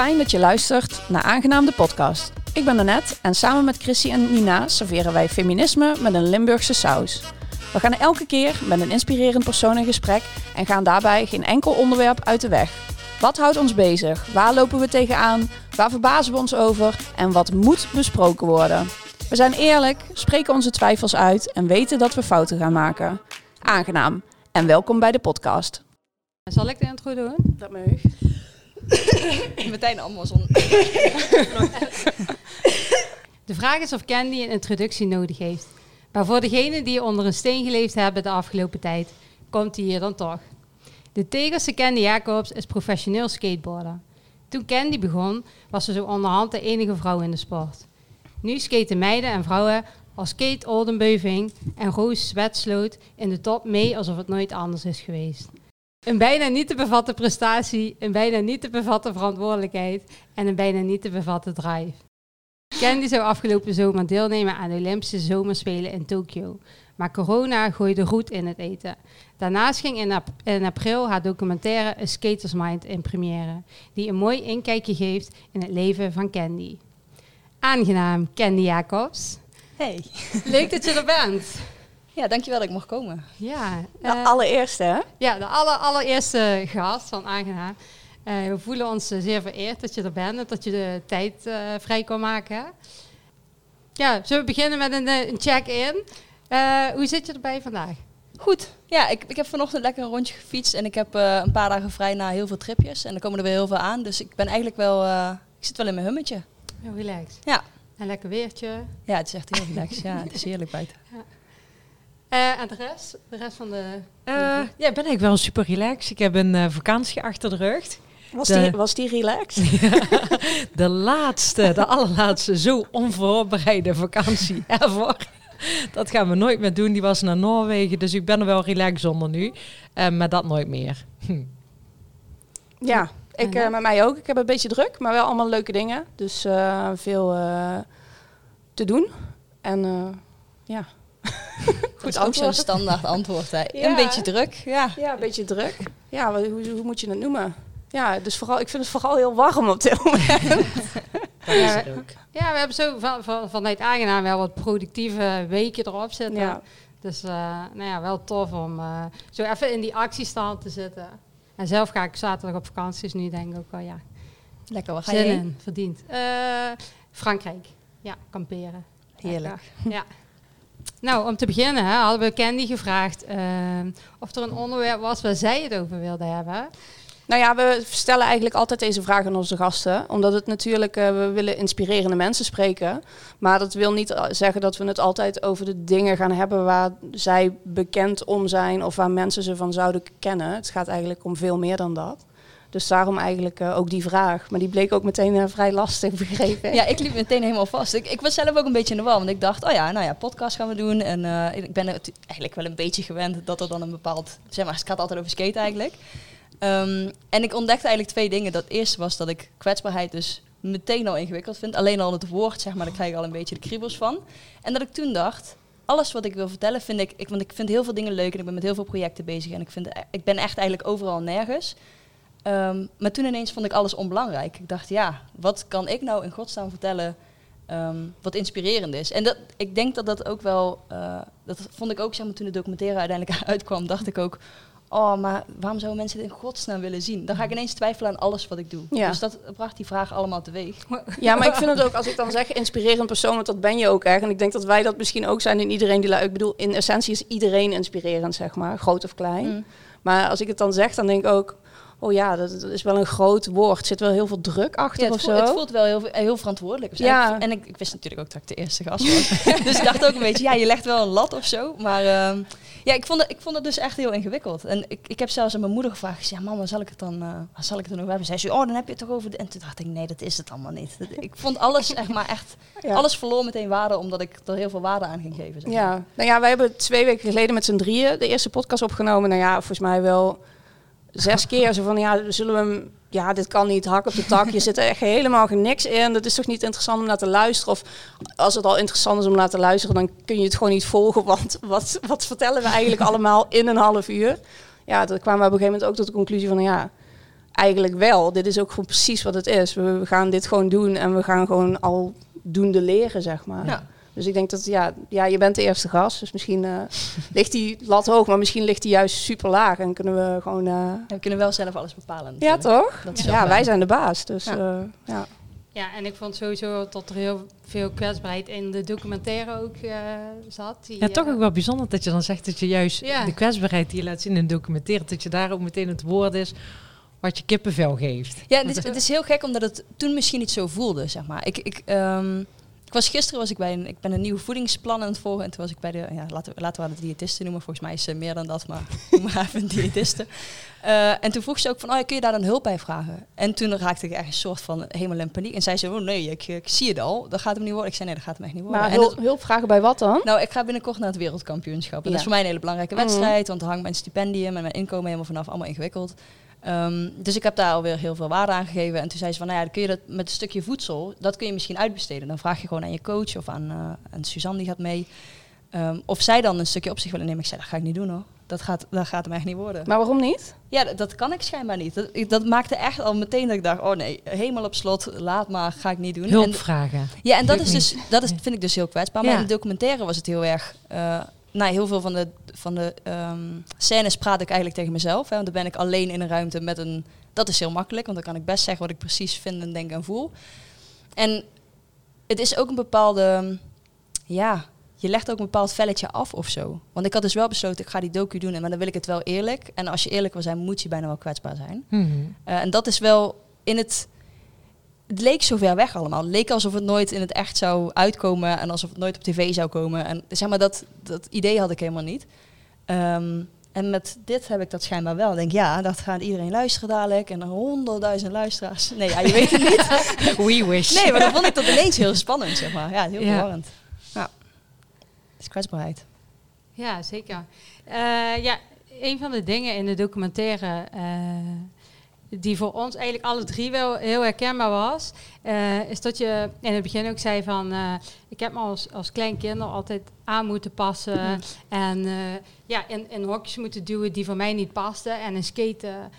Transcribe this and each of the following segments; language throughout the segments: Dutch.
Fijn dat je luistert naar Aangenaam de podcast. Ik ben Annette en samen met Chrissy en Nina serveren wij feminisme met een Limburgse saus. We gaan elke keer met een inspirerend persoon in gesprek en gaan daarbij geen enkel onderwerp uit de weg. Wat houdt ons bezig? Waar lopen we tegenaan? Waar verbazen we ons over? En wat moet besproken worden? We zijn eerlijk, spreken onze twijfels uit en weten dat we fouten gaan maken. Aangenaam en welkom bij de podcast. Zal ik de intro doen? Dat mag. Meteen allemaal zo'n... De vraag is of Candy een introductie nodig heeft. Maar voor degenen die onder een steen geleefd hebben de afgelopen tijd, komt hij hier dan toch. De Tegerse Candy Jacobs is professioneel skateboarder. Toen Candy begon, was ze zo onderhand de enige vrouw in de sport. Nu skaten meiden en vrouwen als Kate Oldenbeuving en Roos Zwetsloot in de top mee alsof het nooit anders is geweest. Een bijna niet te bevatten prestatie, een bijna niet te bevatten verantwoordelijkheid en een bijna niet te bevatten drive. Candy zou afgelopen zomer deelnemen aan de Olympische Zomerspelen in Tokio. Maar corona gooide roet in het eten. Daarnaast ging in, ap- in april haar documentaire A Skater's Mind in première, die een mooi inkijkje geeft in het leven van Candy. Aangenaam, Candy Jacobs. Hey. Leuk dat je er bent. Ja, dankjewel dat ik mocht komen. Ja, De eh, allereerste, hè? ja de aller, allereerste gast van Aangenaam. Eh, we voelen ons eh, zeer vereerd dat je er bent en dat je de tijd eh, vrij kon maken. Ja, zullen we beginnen met een, een check-in? Eh, hoe zit je erbij vandaag? Goed. Ja, ik, ik heb vanochtend lekker een rondje gefietst en ik heb eh, een paar dagen vrij na heel veel tripjes. En er komen er weer heel veel aan, dus ik ben eigenlijk wel... eh, ik zit wel in mijn hummetje. Ja, relax. Ja. En lekker weertje. Ja, het is echt heel relaxed. Ja, het is heerlijk buiten. Eh, en de rest? De rest van de... Eh, ja, ik ben eigenlijk wel super relaxed. Ik heb een eh, vakantie achter de rug. Was, De- die, was die relaxed? De laatste, de allerlaatste, zo onvoorbereide vakantie ever. Dat gaan we nooit meer doen. Die was naar Noorwegen, dus ik ben er wel relaxed onder nu. Eh, maar dat nooit meer. Hm. Ja, ik, eh, met mij ook. Ik heb een beetje druk, maar wel allemaal leuke dingen. Dus eh, veel eh, te doen. En eh, ja. Goed is ook zo'n standaard antwoord. Hè. Ja. Een beetje druk, ja. Ja, een beetje druk. Ja, wat- hoe, hoe moet je het noemen? Ja, dus vooral, ik vind het vooral heel warm op dit moment. Dat is Ja, het ook. Ja, we hebben zo van, van, vanuit Aangenaam wel wat productieve weken erop zitten. Ja. Dus eh, nou ja, wel tof om eh, zo even in die actiestand te zitten. En zelf ga ik zaterdag op vakantie, dus nu denk ik ook wel, ja, Lekker, waar ga je in, verdiend. Eh, Frankrijk, ja, kamperen. Heerlijk. Lekker. Ja. Nou, om te beginnen hè, hadden we Candy gevraagd eh, of er een onderwerp was waar zij het over wilde hebben. Nou ja, we stellen eigenlijk altijd deze vraag aan onze gasten. Omdat het natuurlijk, eh, we willen inspirerende mensen spreken. Maar dat wil niet eh, zeggen dat we het altijd over de dingen gaan hebben waar zij bekend om zijn. Of waar mensen ze van zouden kennen. Het gaat eigenlijk om veel meer dan dat. Dus daarom eigenlijk eh, ook die vraag. Maar die bleek ook meteen eh, vrij lastig, begrepen. Ja, ik liep meteen helemaal vast. Ik, ik was zelf ook een beetje in de war, want ik dacht, oh ja, nou ja, podcast gaan we doen. En eh, ik ben het eigenlijk wel een beetje gewend dat er dan een bepaald, zeg maar, het gaat altijd over skate eigenlijk. Ehm, en ik ontdekte eigenlijk twee dingen. Dat eerste was dat ik kwetsbaarheid dus meteen al ingewikkeld vind. Alleen al het woord, zeg maar, daar krijg ik al een beetje de kriebels van. En dat ik toen dacht, alles wat ik wil vertellen vind ik, ik want ik vind heel veel dingen leuk en ik ben met heel veel projecten bezig. En ik, vind, ik ben echt eigenlijk overal en nergens. Ehm, maar toen ineens vond ik alles onbelangrijk. Ik dacht, ja, wat kan ik nou in godsnaam vertellen ehm, wat inspirerend is? En dat, ik denk dat dat ook wel, eh, dat vond ik ook, zeg maar, toen de documentaire uiteindelijk uitkwam, dacht ik ook, oh, maar waarom zouden mensen dit in godsnaam willen zien? Dan ga ik ineens twijfelen aan alles wat ik doe. Ja. Dus dat bracht die vraag allemaal teweeg. Ja, maar ik vind het ook, als ik dan zeg inspirerend persoon, want dat ben je ook echt. En ik denk dat wij dat misschien ook zijn in iedereen die... Ik bedoel, in essentie is iedereen inspirerend, zeg maar. Groot of klein. Mm. Maar als ik het dan zeg, dan denk ik ook... Oh ja, dat, dat is wel een groot woord. Er zit wel heel veel druk achter Ja, of het, zo. het voelt wel heel, heel verantwoordelijk. zo. Ja. En ik, ik wist natuurlijk ook dat ik de eerste gast was. dus ik dacht ook een beetje, ja, je legt wel een lat of zo. Maar ehm, ja, ik vond, het, ik vond het dus echt heel ingewikkeld. En ik, ik heb zelfs aan mijn moeder gevraagd. Ja, mama, zal ik het dan, waar zal ik het dan over hebben? Zij zei, oh, dan heb je het toch over... de-" En toen dacht ik, nee, dat is het allemaal niet. Ik vond alles, echt maar echt... Ja. Alles verloor meteen waarde, omdat ik er heel veel waarde aan ging geven. zeg maar. Ja, nou ja, wij hebben twee weken geleden met z'n drieën de eerste podcast opgenomen. Nou ja, volgens mij wel zes keer. Zo van, ja, zullen we hem... Ja, dit kan niet, hak op de tak. Je zit er echt helemaal niks in. Dat is toch niet interessant om naar te luisteren? Of als het al interessant is om naar te luisteren, dan kun je het gewoon niet volgen. Want wat, wat vertellen we eigenlijk allemaal in een half uur? Ja, toen kwamen we op een gegeven moment ook tot de conclusie van, ja... eigenlijk wel. Dit is ook gewoon precies wat het is. We, we gaan dit gewoon doen en we gaan gewoon al doende leren, zeg maar. Ja. Dus ik denk dat, ja, ja, je bent de eerste gast. Dus misschien eh, ligt die lat hoog, maar misschien ligt die juist super laag. En kunnen we gewoon... eh, En we kunnen wel zelf alles bepalen. ja, toch? Dat Ja, wij zijn de baas. Dus Ja. ja. ja. Ja, en ik vond sowieso dat er heel veel kwetsbaarheid in de documentaire ook eh, zat. Die, Ja, toch eh, ook wel bijzonder dat je dan zegt dat je juist Ja. de kwetsbaarheid die je laat zien in een documentaire, dat je daar ook meteen het woord is wat je kippenvel geeft. Ja, het is, het is heel gek omdat het toen misschien niet zo voelde, zeg maar. Ik, ik, ehm, ik was gisteren was ik bij een, ik ben een nieuw voedingsplan aan het volgen en toen was ik bij de, ja, laten, we- laten we haar de diëtiste noemen. Volgens mij is ze meer dan dat, maar noem maar even een diëtiste. Eh, en toen vroeg ze ook van, oh, ja, kun je daar dan hulp bij vragen? En toen raakte ik echt een soort van helemaal in paniek. En zei ze, oh nee, ik, ik zie het al, dat gaat hem niet worden. Ik zei, nee, dat gaat hem echt niet worden. Maar En hulp, vragen bij wat dan? nou, ik ga binnenkort naar het wereldkampioenschap. En dat is voor mij een hele belangrijke Mhm. wedstrijd, want daar hangt mijn stipendium en mijn inkomen helemaal vanaf, allemaal ingewikkeld. Ehm, dus ik heb daar alweer heel veel waarde aan gegeven. En toen zei ze van, nou ja, dan kun je dat met een stukje voedsel, dat kun je misschien uitbesteden. Dan vraag je gewoon aan je coach of aan, eh, aan Suzanne, die gaat mee. Ehm, of zij dan een stukje op zich willen nemen. Ik zei, dat ga ik niet doen hoor. Dat gaat, dat gaat hem echt niet worden. Maar waarom niet? Ja, dat, dat kan ik schijnbaar niet. Dat, ik- dat maakte echt al meteen dat ik dacht, oh nee, helemaal op slot, laat maar, ga ik niet doen. Hulp En- vragen. ja, en dat, Lukt is dus, dat is, vind ik dus heel kwetsbaar. Maar Ja. in de documentaire was het heel erg... eh nou, heel veel van de, van de ehm, scènes praat ik eigenlijk tegen mezelf. Hè, want dan ben ik alleen in een ruimte met een... Dat is heel makkelijk, want dan kan ik best zeggen wat ik precies vind en denk en voel. En het is ook een bepaalde... Ja, je legt ook een bepaald velletje af of zo. Want ik had dus wel besloten, ik ga die docu doen, en maar dan wil ik het wel eerlijk. En als je eerlijk wil zijn, moet je bijna wel kwetsbaar zijn. Mhm. Eh, en dat is wel in het. Het leek zo ver weg allemaal. Het leek alsof het nooit in het echt zou uitkomen en alsof het nooit op tv zou komen. En zeg maar, dat, dat idee had ik helemaal niet. Ehm, en met dit heb ik dat schijnbaar wel. Ik denk, ja, dat gaat iedereen luisteren dadelijk. En honderdduizend luisteraars. Nee, ja, je weet het niet. We wish. Nee, maar dan vond ik dat ineens heel spannend, zeg maar. Ja, heel Ja. verwarrend. Ja. Het is kwetsbaarheid. Ja, zeker. Eh, ja, een van de dingen in de documentaire eh, die voor ons eigenlijk alle drie wel heel herkenbaar was, eh, is dat je in het begin ook zei van, eh, ik heb me als, als klein kind al altijd aan moeten passen en eh, ja, in, in hokjes moeten duwen die voor mij niet pasten en in skaten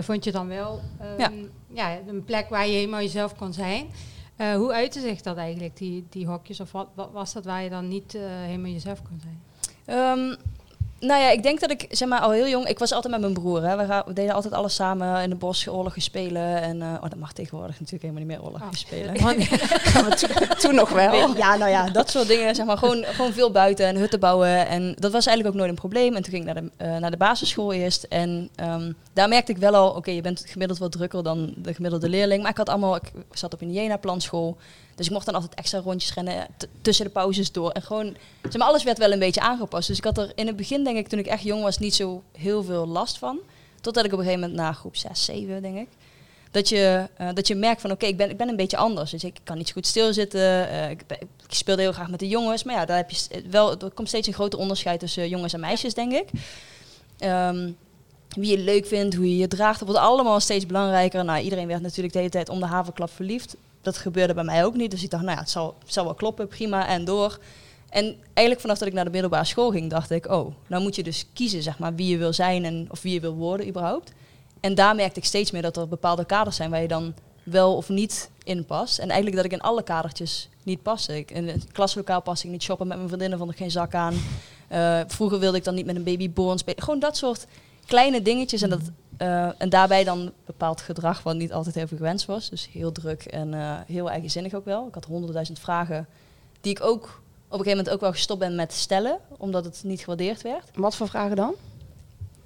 vond je dan wel ehm, Ja. ja. een plek waar je helemaal jezelf kon zijn. Hoe uitte zich dat eigenlijk, die, die hokjes? Of wat, wat was dat waar je dan niet helemaal jezelf kon zijn? Ehm, nou ja, ik denk dat ik zeg maar al heel jong. Ik was altijd met mijn broer. Hè. We, gaan- we deden altijd alles samen in de bos oorlogjes spelen. En eh, oh, dat mag tegenwoordig natuurlijk helemaal niet meer oorlogjes Oh. spelen. Toen, toen nog wel. Ja, nou ja, dat soort dingen. Zeg maar, gewoon, gewoon veel buiten en hutten bouwen. En dat was eigenlijk ook nooit een probleem. En toen ging ik naar de, eh, naar de basisschool eerst. En ehm, daar merkte ik wel al, oké, je bent gemiddeld wat drukker dan de gemiddelde leerling. Maar ik had allemaal, ik zat op een Jena-planschool. Dus ik mocht dan altijd extra rondjes rennen tussen de pauzes door. En gewoon, zeg maar, alles werd wel een beetje aangepast. Dus ik had er in het begin, denk ik, toen ik echt jong was, niet zo heel veel last van. Totdat ik op een gegeven moment na groep 6, 7, denk ik. Dat je, eh, dat je merkt van oké, ik, ben, ik ben een beetje anders. Dus ik kan niet zo goed stilzitten. eh, ik, ik speelde heel graag met de jongens. Maar ja, daar heb je st- wel, er komt steeds een groter onderscheid tussen jongens en meisjes, denk ik. Ehm, wie je leuk vindt, hoe je je draagt, dat wordt allemaal steeds belangrijker. Nou, iedereen werd natuurlijk de hele tijd om de havenklap verliefd. Dat gebeurde bij mij ook niet. Dus ik dacht, nou ja, het zal, zal wel kloppen, prima en door. En eigenlijk vanaf dat ik naar de middelbare school ging, dacht ik, oh, nou moet je dus kiezen, zeg maar, wie je wil zijn en of wie je wil worden überhaupt. En daar merkte ik steeds meer dat er bepaalde kaders zijn waar je dan wel of niet in past. En eigenlijk dat ik in alle kadertjes niet paste. Ik, in het klaslokaal paste ik niet shoppen met mijn vriendinnen, vond ik geen zak aan. Eh, vroeger wilde ik dan niet met een babyborn spelen. Gewoon dat soort kleine dingetjes. En, dat, eh, en daarbij dan bepaald gedrag wat niet altijd even gewenst was. Dus heel druk en eh, heel eigenzinnig ook wel. Ik had honderdduizend vragen die ik ook op een gegeven moment ook wel gestopt ben met stellen. Omdat het niet gewaardeerd werd. Wat voor vragen dan?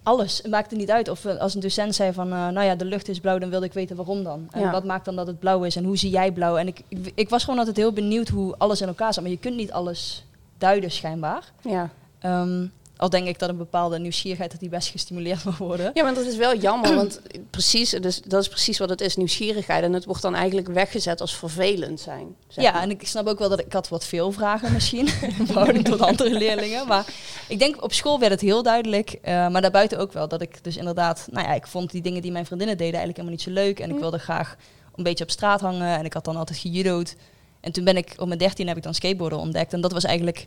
Alles. Het maakte niet uit. Of eh, als een docent zei van, nou ja, de lucht is blauw, dan wilde ik weten waarom dan. En Ja. wat maakt dan dat het blauw is en hoe zie jij blauw? En ik, ik, ik was gewoon altijd heel benieuwd hoe alles in elkaar zat. Maar je kunt niet alles duiden schijnbaar. Ja. Ehm, al denk ik dat een bepaalde nieuwsgierigheid dat die best gestimuleerd mag worden. ja, maar dat is wel jammer, want precies, dus dat is precies wat het is, nieuwsgierigheid. En het wordt dan eigenlijk weggezet als vervelend zijn. zeg Ja, maar. en ik snap ook wel dat ik, had wat veel vragen misschien, in verhouding tot andere leerlingen. Maar ik denk op school werd het heel duidelijk, eh, maar daarbuiten ook wel, dat ik dus inderdaad, nou ja, ik vond die dingen die mijn vriendinnen deden eigenlijk helemaal niet zo leuk. En ik Hm. wilde graag een beetje op straat hangen en ik had dan altijd gejudo'd. En toen ben ik, op mijn dertien heb ik dan skateboarden ontdekt. En dat was eigenlijk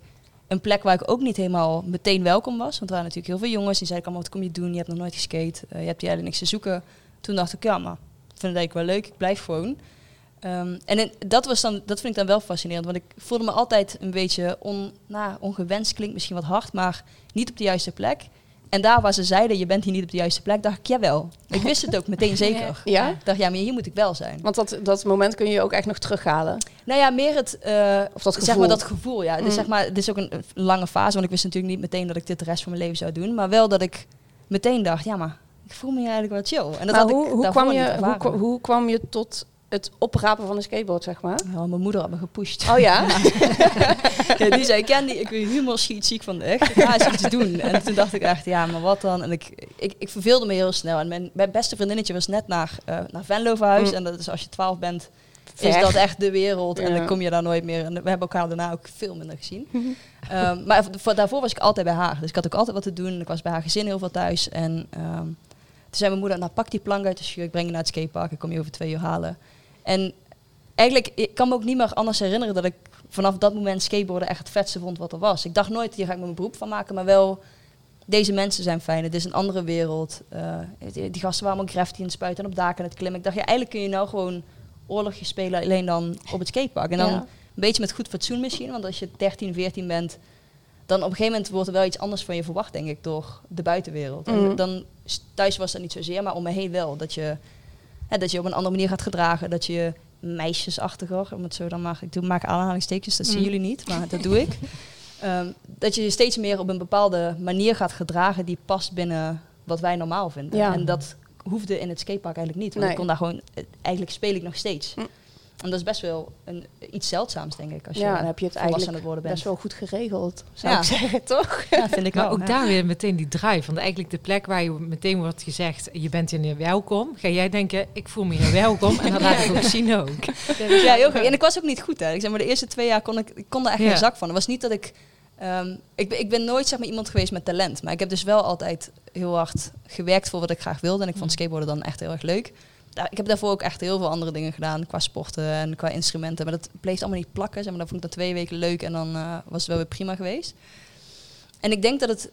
een plek waar ik ook niet helemaal meteen welkom was. Want er waren natuurlijk heel veel jongens die zeiden allemaal, wat kom je doen? Je hebt nog nooit geskate, eh, je hebt hier eigenlijk niks te zoeken. toen dacht ik, ja, maar ik vind eigenlijk wel leuk, ik blijf gewoon. Ehm, en dat, was dan, dat vind ik dan wel fascinerend, want ik voelde me altijd een beetje on, nou, ongewenst, klinkt misschien wat hard, maar niet op de juiste plek. En daar waar ze zeiden, je bent hier niet op de juiste plek, dacht ik, jawel. Ik wist het ook meteen zeker. Ja? Ik dacht, ja, maar hier moet ik wel zijn. Want dat, dat moment kun je ook echt nog terughalen. Nou ja, meer het, eh, Of dat zeg gevoel. maar dat gevoel, ja. Mm. Dus zeg maar, het is ook een, een lange fase, want ik wist natuurlijk niet meteen dat ik dit de rest van mijn leven zou doen. Maar wel dat ik meteen dacht, ja, maar ik voel me hier eigenlijk wel chill. En dat maar had hoe, ik hoe, kwam je, hoe, hoe kwam je tot het oprapen van een skateboard, zeg maar? Ja, mijn moeder had me gepusht. Oh ja? Ja, die zei, Candy, ik wil humor schiet ziek van de echt. Ga eens iets doen. En toen dacht ik echt, ja, maar wat dan? En ik, ik, ik verveelde me heel snel. En mijn, mijn beste vriendinnetje was net naar, eh, naar Venlo verhuisd. Mm. En dat is als je 12 bent, Ver. is dat echt de wereld. En dan kom je daar nooit meer. En we hebben elkaar daarna ook veel minder gezien. Ehm, maar voor, daarvoor was ik altijd bij haar. Dus ik had ook altijd wat te doen. Ik was bij haar gezin heel veel thuis. En ehm, toen zei mijn moeder, nou pak die plank uit de schuur. Ik breng je naar het skatepark. Ik kom je over twee uur halen. En eigenlijk, ik kan me ook niet meer anders herinneren dat ik vanaf dat moment skateboarden echt het vetste vond wat er was. Ik dacht nooit, hier ga ik mijn beroep van maken, maar wel, deze mensen zijn fijn. Het is een andere wereld. Eh, die, die gasten waren allemaal graffiti en het spuiten en op daken en het klimmen. Ik dacht, ja, eigenlijk kun je nou gewoon oorlogje spelen, alleen dan op het skatepark. En dan Ja. een beetje met goed fatsoen misschien, want als je 13, 14 bent, dan op een gegeven moment wordt er wel iets anders van je verwacht, denk ik, door de buitenwereld. En dan, thuis was dat niet zozeer, maar om me heen wel. Dat je, hè, dat je op een andere manier gaat gedragen, dat je meisjesachtiger, om het zo dan maar, ik doe, maak aanhalingstekens, dat zien Mm. jullie niet, maar dat doe ik. Ehm, dat je je steeds meer op een bepaalde manier gaat gedragen die past binnen wat wij normaal vinden. Ja. En dat hoefde in het skatepark eigenlijk niet, want Nee. ik kon daar gewoon, eh, eigenlijk speel ik nog steeds. Mm. En dat is best wel een, iets zeldzaams, denk ik, als je ja, dan heb je het volwassen aan eigenlijk het worden bent. best wel goed geregeld, zou Ja. ik zeggen, toch? Ja, vind ik Maar wel. ook ja. daar weer meteen die drive. Want eigenlijk de plek waar je meteen wordt gezegd, je bent hier welkom. Ga jij denken, ik voel me hier welkom. En dat laat ik ook zien ook. Ja, heel goed. En ik was ook niet goed, hè. Ik zeg maar, de eerste twee jaar kon ik, ik kon daar echt Ja. geen zak van. Het was niet dat ik... ehm, ik, ik ben nooit zeg maar, iemand geweest met talent. Maar ik heb dus wel altijd heel hard gewerkt voor wat ik graag wilde. En ik vond skateboarden dan echt heel erg leuk. Ik heb daarvoor ook echt heel veel andere dingen gedaan. Qua sporten en qua instrumenten. Maar dat bleef allemaal niet plakken. Zeg maar, dan vond ik dat twee weken leuk. En dan eh, was het wel weer prima geweest. En ik denk dat het...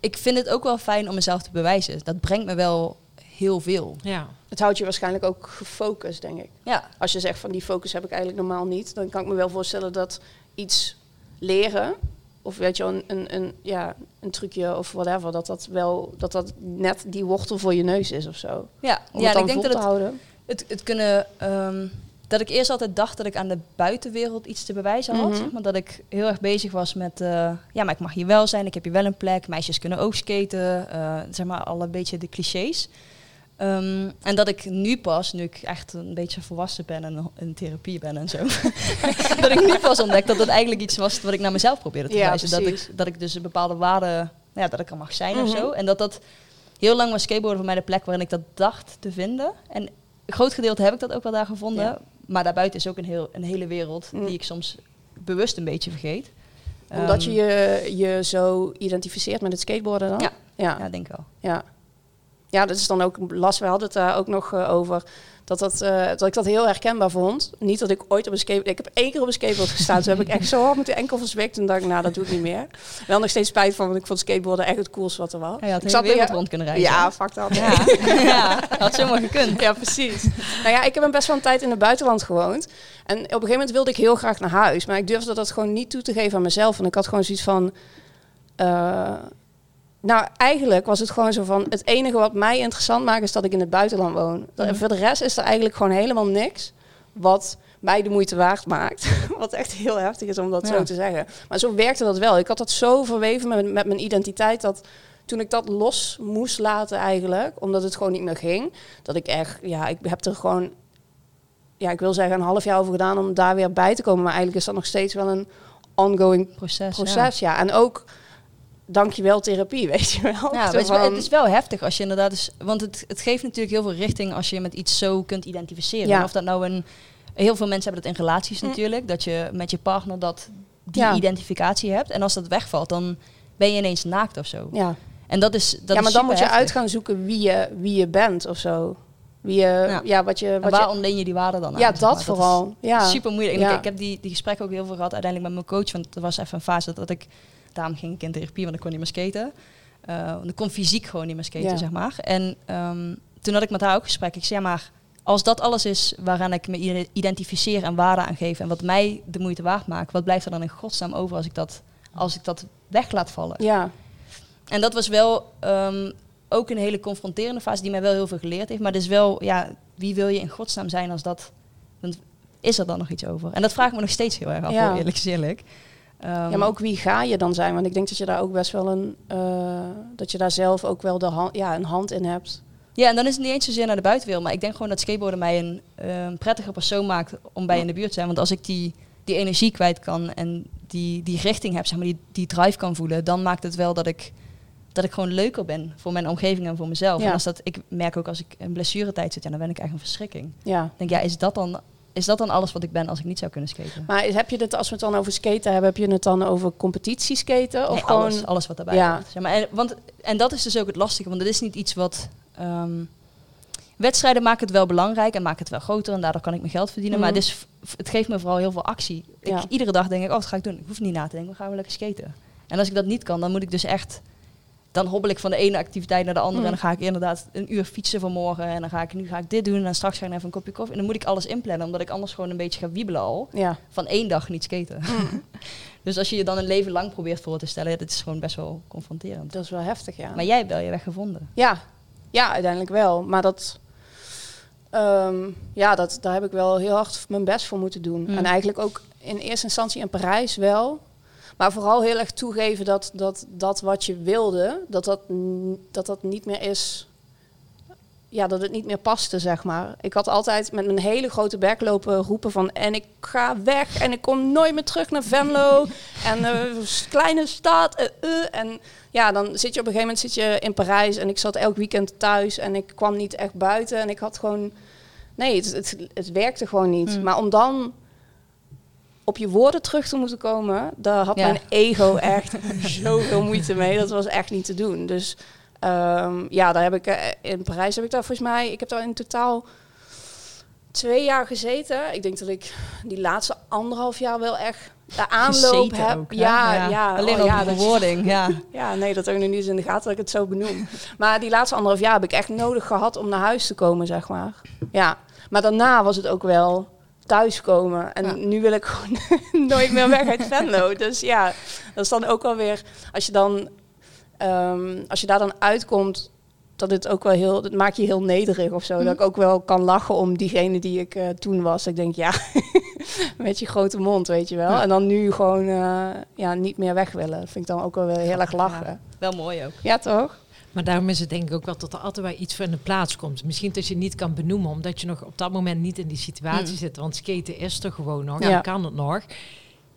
Ik vind het ook wel fijn om mezelf te bewijzen. Dat brengt me wel heel veel. Ja. Het houdt je waarschijnlijk ook gefocust, denk ik. Ja, Als je zegt van die focus heb ik eigenlijk normaal niet, dan kan ik me wel voorstellen dat iets leren, of weet je, een, een, een, ja, een trucje of whatever, dat dat wel, dat dat net die wortel voor je neus is of zo. ja. Om ja het ik denk dat het houden. het, het kunnen. ehm, dat ik eerst altijd dacht dat ik aan de buitenwereld iets te bewijzen had. Zeg Maar dat ik heel erg bezig was met. eh, ja, maar ik mag hier wel zijn, ik heb hier wel een plek. Meisjes kunnen ook skaten. eh, zeg maar al een beetje de clichés. Ehm, en dat ik nu pas, nu ik echt een beetje volwassen ben en in therapie ben en zo. dat ik nu pas ontdek dat dat eigenlijk iets was wat ik naar mezelf probeerde te Ja, bewijzen. Dat ik, dat ik dus een bepaalde waarde. Ja, dat ik er mag zijn of Mhm. zo. En dat dat heel lang was skateboarden voor mij de plek waarin ik dat dacht te vinden. En een groot gedeelte heb ik dat ook wel daar gevonden. Ja. Maar daarbuiten is ook een, heel, een hele wereld Mm. die ik soms bewust een beetje vergeet. Omdat Ehm, je, je je zo identificeert met het skateboarden dan? Ja. Ja, Ja, denk wel. ja. Ja, dat is dan ook last. We hadden het daar ook nog eh, over. Dat, dat, eh, dat ik dat heel herkenbaar vond. Niet dat ik ooit op een skateboard... Ik heb één keer op een skateboard gestaan. Toen heb ik echt zo hard met de enkel verzwikt. En dacht ik, nou, dat doe ik niet meer. Wel nog steeds spijt van, want ik vond skateboarden echt het coolste wat er was. Ja, ik wereld ja, rond kunnen reizen. Ja, fuck dat. ja. ja, had zomaar gekund. Ja, precies. nou ja, ik heb een best wel een tijd in het buitenland gewoond. En op een gegeven moment wilde ik heel graag naar huis. Maar ik durfde dat gewoon niet toe te geven aan mezelf. En ik had gewoon zoiets van... eh, nou, eigenlijk was het gewoon zo van... Het enige wat mij interessant maakt is dat ik in het buitenland woon. En Mhm. voor de rest is er eigenlijk gewoon helemaal niks... wat mij de moeite waard maakt. wat echt heel heftig is om dat Ja. zo te zeggen. Maar zo werkte dat wel. Ik had dat zo verweven met, met mijn identiteit... dat toen ik dat los moest laten eigenlijk... omdat het gewoon niet meer ging... dat ik echt... Ja, ik heb er gewoon... Ja, ik wil zeggen een half jaar over gedaan om daar weer bij te komen. Maar eigenlijk is dat nog steeds wel een ongoing Proces. proces. Ja, en ook dankjewel therapie, weet je wel. Ja, van- het is wel heftig als je inderdaad is, want het, het geeft natuurlijk heel veel richting als je met iets zo kunt identificeren. Ja. Of dat nou een, heel veel mensen hebben dat in relaties Mm. natuurlijk, dat je met je partner dat die Ja. identificatie hebt. En als dat wegvalt, dan ben je ineens naakt of zo. ja. En dat is dat ja, maar dan moet je uit gaan zoeken wie je, wie je bent of zo. Wie je, ja. wat je... Wat waar je ontleen je die waarde dan aan? ja, dat vooral. ja. Super moeilijk. En ik, ik heb die, die gesprekken ook heel veel gehad uiteindelijk met mijn coach. Want er was even een fase dat ik... Daarom ging ik in therapie, want ik kon niet meer skaten. Eh, want ik kon fysiek gewoon niet meer skaten, Ja. zeg maar. En ehm, toen had ik met haar ook gesprek. Ik zei, ja, maar als dat alles is waaraan ik me ide- identificeer en waarde aan geef en wat mij de moeite waard maakt, wat blijft er dan in godsnaam over als ik dat, als ik dat weg laat vallen? Ja, En dat was wel ehm, ook een hele confronterende fase die mij wel heel veel geleerd heeft. Maar dus wel, ja, wie wil je in godsnaam zijn als dat... Want is er dan nog iets over? En dat vraag ik me nog steeds heel erg af, Ja. eerlijk is Ehm, ja, maar ook wie ga je dan zijn? Want ik denk dat je daar ook best wel een... eh, dat je daar zelf ook wel de hand, ja, een hand in hebt. Ja, en dan is het niet eens zozeer naar de buitenwereld. Maar ik denk gewoon dat skateboarden mij een eh, prettiger persoon maakt om bij in de buurt te zijn. Want als ik die, die energie kwijt kan en die, die richting heb, zeg maar, die, die drive kan voelen, dan maakt het wel dat ik, dat ik gewoon leuker ben voor mijn omgeving en voor mezelf. Ja. En als dat, ik merk ook als ik in blessuretijd zit, ja, dan ben ik echt een verschrikking. Ja. Ik denk, ja, is dat dan, is dat dan alles wat ik ben als ik niet zou kunnen skaten? Maar heb je het, als we het dan over skaten hebben, heb je het dan over competitieskaten? Of Nee, gewoon... alles, alles wat daarbij Ja. Zeg maar. en, want, en dat is dus ook het lastige, want het is niet iets wat... ehm, wedstrijden maken het wel belangrijk en maken het wel groter en daardoor kan ik mijn geld verdienen. Mhm. Maar het, is, het geeft me vooral heel veel actie. Ik, Ja. Iedere dag denk ik, oh, wat ga ik doen? Ik hoef niet na te denken, we gaan we lekker skaten. En als ik dat niet kan, dan moet ik dus echt... Dan hobbel ik van de ene activiteit naar de andere Mhm. en dan ga ik inderdaad een uur fietsen vanmorgen en dan ga ik, nu ga ik dit doen en dan straks ga ik even een kopje koffie. En dan moet ik alles inplannen, omdat ik anders gewoon een beetje ga wiebelen al Ja. van één dag niet skaten. dus als je je dan een leven lang probeert voor te stellen, dat is gewoon best wel confronterend. Dat is wel heftig, ja. Maar jij hebt wel je weg gevonden. Ja, ja uiteindelijk wel. Maar dat, ehm, ja, dat, daar heb ik wel heel hard mijn best voor moeten doen. Mm. En eigenlijk ook in eerste instantie in Parijs wel. Maar vooral heel erg toegeven dat dat, dat wat je wilde, dat dat, dat dat niet meer is. Ja, dat het niet meer paste, zeg maar. Ik had altijd met mijn hele grote bek lopen roepen van... en ik ga weg en ik kom nooit meer terug naar Venlo. en eh, kleine stad. eh, eh. En ja, dan zit je op een gegeven moment zit je in Parijs... en ik zat elk weekend thuis en ik kwam niet echt buiten. En ik had gewoon... Nee, het, het, het werkte gewoon niet. Mm. Maar om dan op je woorden terug te moeten komen... daar had Ja. mijn ego echt zoveel moeite mee. Dat was echt niet te doen. Dus ehm, ja, daar heb ik eh, in Parijs heb ik daar volgens mij... Ik heb daar in totaal twee jaar gezeten. Ik denk dat ik die laatste anderhalf jaar wel echt de aanloop Gezeten heb. ook, ja, ja, Alleen oh, ja, de verwoording, ja. ja, nee, dat ik nog niet eens in de gaten dat ik het zo benoem. Maar die laatste anderhalf jaar heb ik echt nodig gehad om naar huis te komen, zeg maar. Ja, maar daarna was het ook wel thuiskomen. En Ja. nu wil ik gewoon nooit meer weg uit Venlo. Dus ja, dat is dan ook wel weer... Als je dan... ehm, als je daar dan uitkomt, dat het ook wel heel... Dat maakt je heel nederig of zo. Mhm. Dat ik ook wel kan lachen om diegene die ik eh, toen was. Ik denk, ja, met je grote mond, weet je wel. Ja. En dan nu gewoon eh, ja, niet meer weg willen. Vind ik dan ook wel weer heel erg lachen. Ja. Wel mooi ook. Ja, toch? Maar daarom is het denk ik ook wel dat er altijd wel iets voor in de plaats komt. Misschien dat je het niet kan benoemen, omdat je nog op dat moment niet in die situatie Mm. zit. Want skaten is er gewoon nog, Ja. je kan het nog.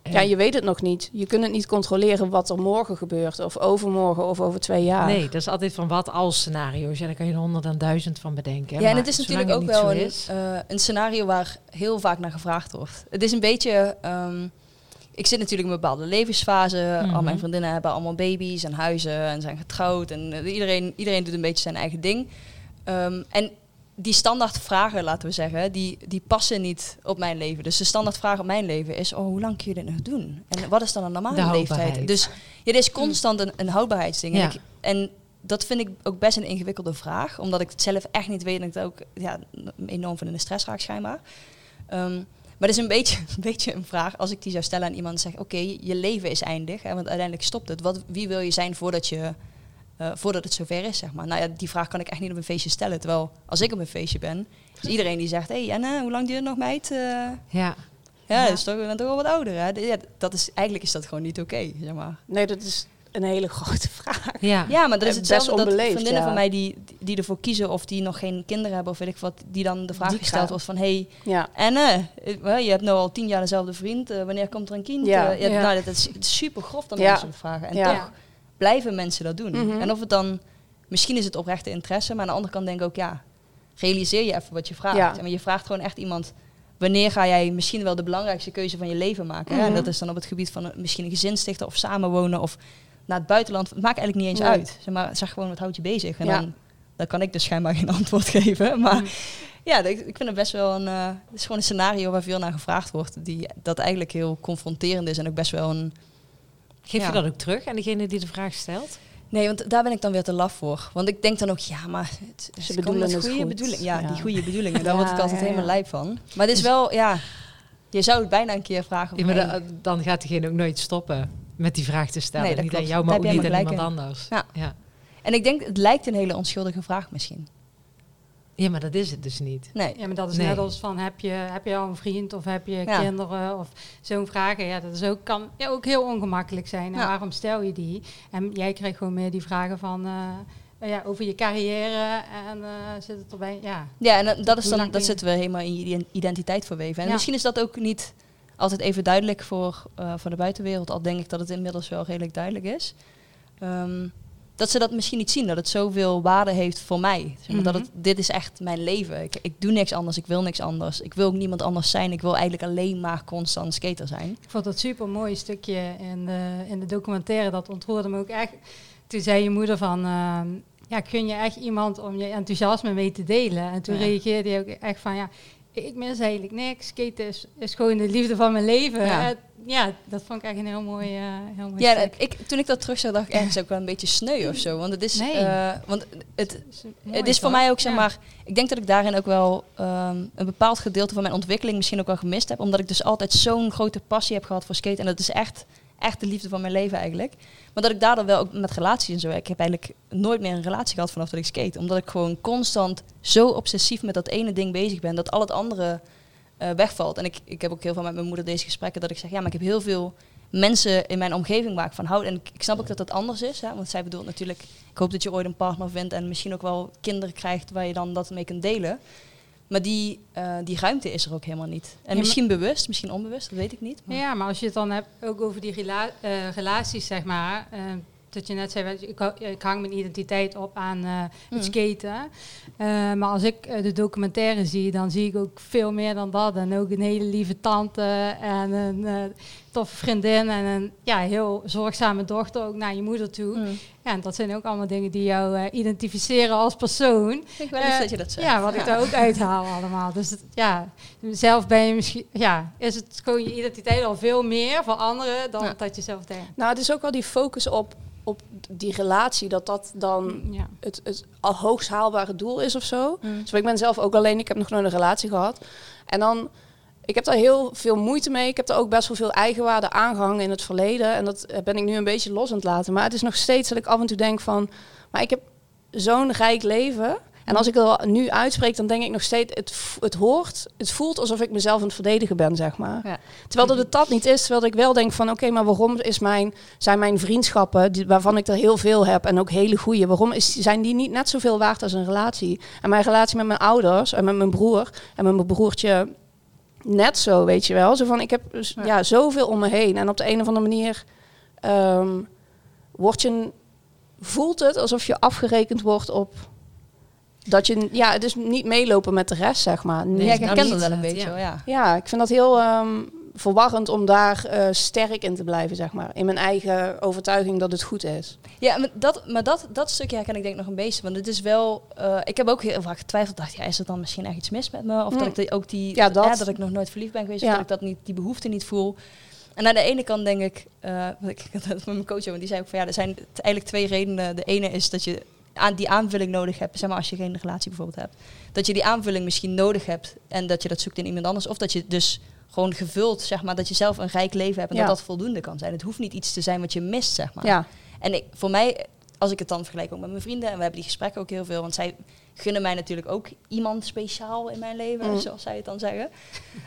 Eh, Ja, je weet het nog niet. Je kunt het niet controleren wat er morgen gebeurt. Of overmorgen of over twee jaar. Nee, dat is altijd van wat als scenario's. Ja, daar kan je er honderd en duizend van bedenken. Ja, en het is natuurlijk ook wel een, is- eh, een scenario waar heel vaak naar gevraagd wordt. Het is een beetje... ehm, ik zit natuurlijk in een bepaalde levensfase. Al Mhm. mijn vriendinnen hebben allemaal baby's en huizen en zijn getrouwd. En eh, iedereen, iedereen doet een beetje zijn eigen ding. Ehm, en die standaard vragen, laten we zeggen, die, die passen niet op mijn leven. Dus de standaard vraag op mijn leven is, oh, hoe lang kun je dit nog doen? En wat is dan een normale leeftijd? Dus ja, dit is constant een, een houdbaarheidsding. En Ja. ik- En dat vind ik ook best een ingewikkelde vraag. Omdat ik het zelf echt niet weet en ik het ook ja, enorm van in de stress raak schijnbaar. Ehm, maar het is een beetje, een beetje een vraag als ik die zou stellen aan iemand en zeg... Oké, je leven is eindig, hè, want uiteindelijk stopt het. Wat, wie wil je zijn voordat, je, eh, voordat het zover is, zeg maar? Nou ja, die vraag kan ik echt niet op een feestje stellen. Terwijl als ik op een feestje ben, is iedereen die zegt... Hé hey, hoe lang duurt het nog, meid? Eh, Ja, ja, Ja. dat is toch, je bent toch al wat ouder, hè? Ja, dat is, eigenlijk is dat gewoon niet oké, zeg maar. Nee, dat is een hele grote vraag. ja. Ja, maar dat is Eh, hetzelfde best dat onbeleefd, vriendinnen ja. van mij die, die ervoor kiezen of die nog geen kinderen hebben of weet ik wat, die dan de vraag Die gesteld wordt van hey, Ja. en eh, je hebt nu al tien jaar dezelfde vriend, eh, wanneer komt er een kind? Ja. Eh. Nou, dat is, super grof dan Ja. soort vragen. En Ja. toch blijven mensen dat doen. Mhm. En of het dan, misschien is het oprechte interesse, maar aan de andere kant denk ik ook ja, realiseer je even wat je vraagt. Ja. Maar je vraagt gewoon echt iemand. Wanneer ga jij misschien wel de belangrijkste keuze van je leven maken? hè? En Mhm. dat is dan op het gebied van misschien een gezin stichten of samenwonen of naar het buitenland. Het maakt eigenlijk niet eens Nee. uit. Zeg maar, zeg gewoon wat houdt je bezig. En Ja. dan, dan kan ik dus schijnbaar geen antwoord geven. Maar Mhm. ja, ik vind het best wel een. eh, het is gewoon een scenario waar veel naar gevraagd wordt. Die dat eigenlijk heel confronterend is en ook best wel een. Geef Ja. je dat ook terug aan degene die de vraag stelt? Nee, want daar ben ik dan weer te laf voor. Want ik denk dan ook, ja, maar het, Ze bedoelen het goede goed. bedoelingen. Ja, Ja. die goede bedoelingen. Daar Ja, word ik altijd ja, helemaal lijp van. Maar het is wel, ja, je zou het bijna een keer vragen. Ja, maar hey, da- dan gaat diegene ook nooit stoppen met die vraag te stellen. Nee, dat niet aan jou, maar ook niet aan iemand anders. Ja. Ja. En ik denk, het lijkt een hele onschuldige vraag misschien. ja, maar dat is het dus niet. Nee. Ja, maar dat is Nee. net als van heb je, heb je al een vriend of heb je Ja. kinderen of zo'n vragen. Ja, dat is ook, kan ja, ook heel ongemakkelijk zijn. En Ja. waarom stel je die? En jij krijgt gewoon meer die vragen van eh, ja, over je carrière en eh, zit het erbij? Ja. Ja, en dat- dat is dan, dat zitten we helemaal in je ident- identiteit verweven. En Ja. misschien is dat ook niet altijd even duidelijk voor, voor de buitenwereld. Al denk ik dat het inmiddels wel redelijk duidelijk is. Ehm, dat ze dat misschien niet zien, dat het zoveel waarde heeft voor mij. Zeg maar, Dat Mhm. het, dit is echt mijn leven. Ik, ik doe niks anders, ik wil niks anders. Ik wil ook niemand anders zijn. Ik wil eigenlijk alleen maar constant skater zijn. Ik vond dat super mooi stukje in de, in de documentaire. Dat ontroerde me ook echt. Toen zei je moeder van... ehm, ja, kun je echt iemand om je enthousiasme mee te delen? En toen Ja. reageerde je ook echt van... ja, ik mis eigenlijk niks. Skaten is, is gewoon de liefde van mijn leven. Ja. Ja, ja dat vond ik echt een heel mooi, eh heel mooi Ja, ik, toen ik dat terug zag, dacht ik ergens ook wel een beetje sneu of zo. Want het is, Nee. eh, want het, is mooi, het is voor mij ook, zeg Ja. maar, ik denk dat ik daarin ook wel ehm, een bepaald gedeelte van mijn ontwikkeling misschien ook wel gemist heb. Omdat ik dus altijd zo'n grote passie heb gehad voor skaten. En dat is echt, echt de liefde van mijn leven eigenlijk. Maar dat ik daardoor wel ook met relaties en zo, ik heb eigenlijk nooit meer een relatie gehad vanaf dat ik skate. Omdat ik gewoon constant zo obsessief met dat ene ding bezig ben, dat al het andere eh, wegvalt. En ik, ik heb ook heel veel met mijn moeder deze gesprekken dat ik zeg, ja, maar ik heb heel veel mensen in mijn omgeving waar ik van houd. En ik, ik snap ook dat dat anders is. Hè? Want zij bedoelt natuurlijk, ik hoop dat je ooit een partner vindt en misschien ook wel kinderen krijgt waar je dan dat mee kunt delen. Maar die, eh, die ruimte is er ook helemaal niet. En misschien bewust, misschien onbewust, dat weet ik niet. Maar Ja, maar als je het dan hebt ook over die rela- eh, relaties, zeg maar. eh, dat je net zei, ik, hang mijn identiteit op aan eh, het Mm. skaten. Eh, maar als ik eh, de documentaire zie, dan zie ik ook veel meer dan dat. En ook een hele lieve tante en een eh, toffe vriendin en een ja, heel zorgzame dochter ook naar je moeder toe. Mm. Ja, en dat zijn ook allemaal dingen die jou eh, identificeren als persoon. ik wel lief Eh, dat je dat zegt. Ja, wat ik daar ook uithaal allemaal. Dus het- ja, zelf ben je misschien, ja, is het gewoon je identiteit al veel meer voor anderen dan Ja. dat je zelf denkt. Nou, het is ook wel die focus op, op die relatie, dat dat dan Ja. het, het al hoogst haalbare doel is of zo. Mm. Dus ik ben zelf ook alleen, ik heb nog nooit een relatie gehad. En dan, ik heb daar heel veel moeite mee. Ik heb daar ook best wel veel eigenwaarde aangehangen in het verleden. En dat ben ik nu een beetje los aan het laten. Maar het is nog steeds dat ik af en toe denk van, maar ik heb zo'n rijk leven. En als ik het nu uitspreek, dan denk ik nog steeds, het, het hoort, het voelt alsof ik mezelf aan het verdedigen ben, zeg maar. Ja. Terwijl dat het dat niet is, terwijl ik wel denk van, oké, maar waarom is mijn, zijn mijn vriendschappen, die, waarvan ik er heel veel heb en ook hele goede, waarom is, zijn die niet net zoveel waard als een relatie? En mijn relatie met mijn ouders en met mijn broer en met mijn broertje net zo, weet je wel. Zo van, ik heb Ja. ja. zoveel om me heen en op de een of andere manier ehm, word je, voelt het alsof je afgerekend wordt op dat je, ja, het is niet meelopen met de rest, zeg maar. Ja, ik nou, herken dat wel een beetje, ja. Ja, ik vind dat heel ehm, verwarrend om daar eh, sterk in te blijven, zeg maar. In mijn eigen overtuiging dat het goed is. Ja, maar dat, maar dat, dat stukje herken ik denk ik nog een beetje. Want het is wel... eh, ik heb ook heel vaak getwijfeld. dacht, ja, is er dan misschien echt iets mis met me? Of Mm. dat ik die- ook die... Ja, dat. hè, dat ik nog nooit verliefd ben geweest. Ja. Of dat ik dat niet, die behoefte niet voel. En aan de ene kant denk ik... eh, ik had het met mijn coach, want die zei ook van... Ja, er zijn eigenlijk twee redenen. De ene is dat je aan die aanvulling nodig hebt. Zeg maar als je geen relatie bijvoorbeeld hebt. Dat je die aanvulling misschien nodig hebt. En dat je dat zoekt in iemand anders. Of dat je dus gewoon gevuld, zeg maar, dat je zelf een rijk leven hebt en Ja. dat dat voldoende kan zijn. Het hoeft niet iets te zijn wat je mist, zeg maar. Ja, En ik, voor mij, als ik het dan vergelijk ook met mijn vrienden, en we hebben die gesprekken ook heel veel, want zij gunnen mij natuurlijk ook iemand speciaal in mijn leven, Mm. zoals zij het dan zeggen.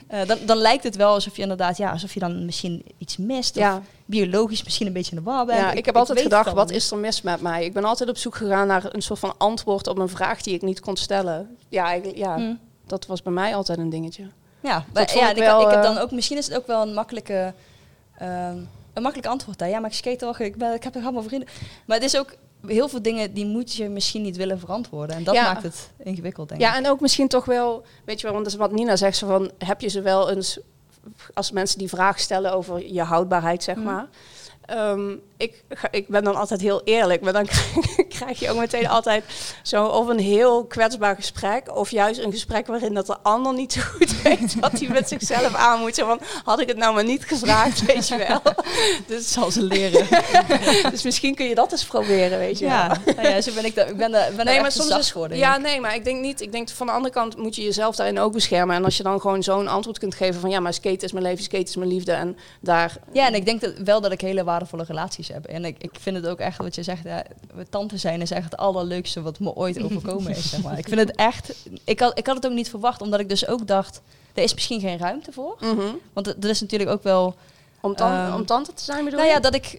Eh, dan, dan lijkt het wel alsof je inderdaad, ja, alsof je dan misschien iets mist, of biologisch misschien een beetje in de war bent. ja ik, heb altijd gedacht, wat is er mis met mij? Ik ben altijd op zoek gegaan naar een soort van antwoord op een vraag die ik niet kon stellen. Ja, eigenlijk, ja. Hm. dat was bij mij altijd een dingetje. Ja, maar, ja ik ik, wel, ik heb eh, dan ook, misschien is het ook wel een makkelijke, ehm, een makkelijk antwoord daar. Ja, maar ik skate toch, ik, ben, ik heb toch allemaal vrienden. Maar het is ook heel veel dingen die moet je misschien niet willen verantwoorden. En dat Ja. maakt het ingewikkeld, denk ik. Ja, en ook misschien toch wel, weet je wel, want dat is wat Nina zegt, zo van, heb je ze wel eens, als mensen die vraag stellen over je houdbaarheid, zeg Mm. maar. Ehm, ik, ik ben dan altijd heel eerlijk, maar dan krijg je ook meteen altijd zo of een heel kwetsbaar gesprek, of juist een gesprek waarin dat de ander niet zo goed weet wat hij met zichzelf aan moet. Zo van, had ik het nou maar niet gevraagd, weet je wel. Dus, zal ze leren. dus misschien kun je dat eens proberen, weet je wel. ja, nou ja, zo ben ik, ik ben, nee, maar soms zacht geworden. Ja, nee, maar ik denk niet. Ik denk van de andere kant moet je jezelf daarin ook beschermen. En als je dan gewoon zo'n antwoord kunt geven van ja, maar skate is mijn leven, skate is mijn liefde. En daar. Ja, en ik denk dat, wel dat ik hele waardevolle relaties heb. En ik, ik vind het ook echt, wat je zegt, ja, tante zijn is echt het allerleukste wat me ooit overkomen is. Zeg maar. Ik vind het echt, ik had, ik had het ook niet verwacht, omdat ik dus ook dacht, er is misschien geen ruimte voor. Mhm. Want dat is natuurlijk ook wel, Om, tan- Ehm, om tante te zijn bedoel nou ja, dat ik,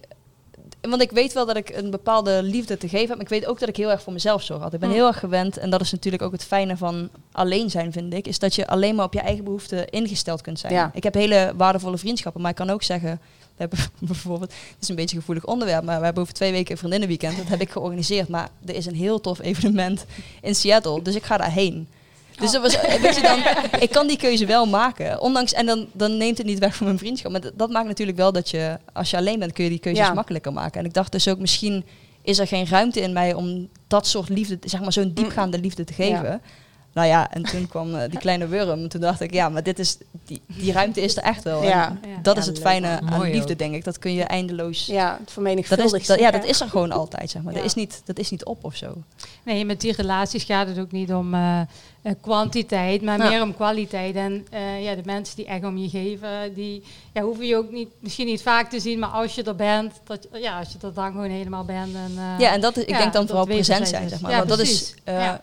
want ik weet wel dat ik een bepaalde liefde te geven heb, maar ik weet ook dat ik heel erg voor mezelf zorg had. Ik ben Mm. heel erg gewend, en dat is natuurlijk ook het fijne van alleen zijn, vind ik, is dat je alleen maar op je eigen behoeften ingesteld kunt zijn. Ja. Ik heb hele waardevolle vriendschappen, maar ik kan ook zeggen, hebben bijvoorbeeld, het is een beetje een gevoelig onderwerp, maar we hebben over twee weken een vriendinnenweekend. Dat heb ik georganiseerd, maar er is een heel tof evenement in Seattle, dus ik ga daarheen. Dus dat was, weet je dan, ik kan die keuze wel maken. Ondanks, en dan, dan neemt het niet weg van mijn vriendschap. Maar dat, dat maakt natuurlijk wel dat je, als je alleen bent, kun je die keuzes Ja. makkelijker maken. En ik dacht dus ook, misschien is er geen ruimte in mij om dat soort liefde, zeg maar zo'n diepgaande liefde te geven. Nou ja, en toen kwam eh, die kleine worm. Toen dacht ik, ja, maar dit is, die, die ruimte is er echt wel. Ja. Dat Ja, is het leuk, fijne aan liefde, ook. denk ik. Dat kun je eindeloos... Ja, het dat vermenigvuldigt is, dat, ja, dat is er gewoon altijd, zeg maar. Ja. Dat, is niet, dat is niet op of zo. Nee, met die relaties gaat het ook niet om eh, eh, kwantiteit, maar Ja. meer om kwaliteit. En eh, ja, de mensen die echt om je geven, die ja, hoeven je ook niet, misschien niet vaak te zien, maar als je er bent, dat, ja, als je er dan gewoon helemaal bent. En, eh, Ja, en dat is, ik ja, denk dan vooral present zijn, is. zeg maar. Ja, want dat is,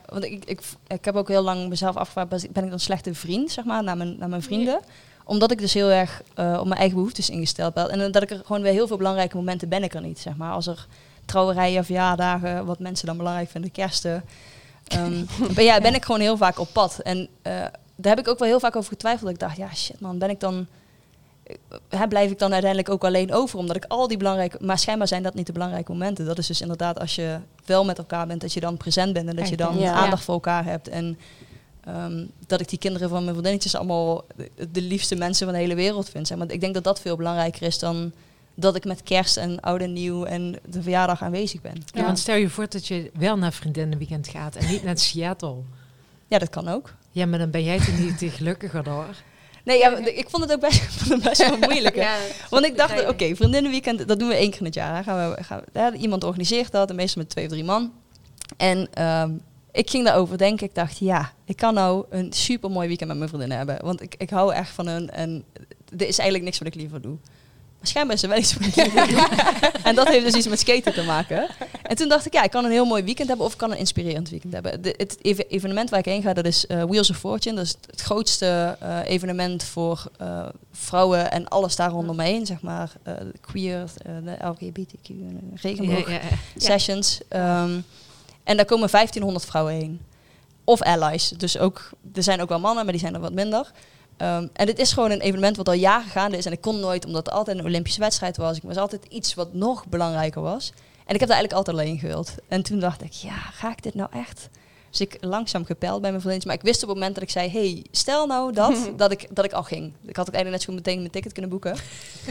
want ik, ik, ik heb ook heel lang mezelf afgevraagd, ben ik- dan slechte vriend, zeg maar, naar mijn, naar mijn vrienden? Omdat ik dus heel erg op mijn eigen behoeftes ingesteld ben. En dat ik er gewoon bij heel veel belangrijke momenten ben ik er niet, zeg maar. Als er trouwerijen, verjaardagen, wat mensen dan belangrijk vinden, kersten. Ehm, ben, ja, ben ik gewoon heel vaak op pad. En eh, daar heb ik ook wel heel vaak over getwijfeld. Dat ik dacht, ja shit man, ben ik dan... eh, Hè, blijf ik dan uiteindelijk ook alleen over? Omdat ik al die belangrijke... Maar schijnbaar zijn dat niet de belangrijke momenten. Dat is dus inderdaad als je wel met elkaar bent, dat je dan present bent. En dat je dan ja. aandacht voor elkaar hebt. En ehm, dat ik die kinderen van mijn vriendinnetjes allemaal de, de liefste mensen van de hele wereld vind. Zeg maar. Ik denk dat dat veel belangrijker is dan dat ik met kerst en oud en nieuw en de verjaardag aanwezig ben. Ja, want stel je voor dat je wel naar vriendinnenweekend gaat en niet naar Seattle. Ja, dat kan ook. Ja, maar dan ben jij toch niet te gelukkiger door. Nee, ja, ik vond het ook best, best wel moeilijk. Ja, Want ik dacht, oké, vriendinnenweekend, dat doen we één keer in het jaar. Hè. Gaan we, gaan, we- iemand organiseert dat, en meestal met twee of drie man. En ehm, ik ging daarover denken. Ik dacht, ja, ik kan nou een super mooi weekend met mijn vriendinnen hebben. Want ik, ik hou echt van hun en er is eigenlijk niks wat ik liever doe. Maar schijnbaar is er wel iets doe. En dat heeft dus iets met skaten te maken. En toen dacht ik, ja, ik kan een heel mooi weekend hebben of ik kan een inspirerend weekend hebben. De, het eve- evenement waar ik heen ga, dat is eh, Wheels of Fortune. Dat is het grootste eh, evenement voor eh, vrouwen en alles daar rondomheen, zeg maar. de queer, de LGBTQ, regenboog Ja, ja, sessions. Ehm, en daar komen 1500 vrouwen heen. Of allies. Dus ook, er zijn ook wel mannen, maar die zijn er wat minder. Ehm, en dit is gewoon een evenement wat al jaren gaande is. En ik kon nooit, omdat het altijd een Olympische wedstrijd was. Ik was altijd iets wat nog belangrijker was. En ik heb daar eigenlijk altijd alleen gewild. En toen dacht ik, ja, ga ik dit nou echt? Dus ik langzaam gepeld bij mijn vriendjes. Maar ik wist op het moment dat ik zei, hey, stel nou dat, dat, ik, dat ik al ging. Ik had ook eigenlijk net zo goed meteen mijn ticket kunnen boeken.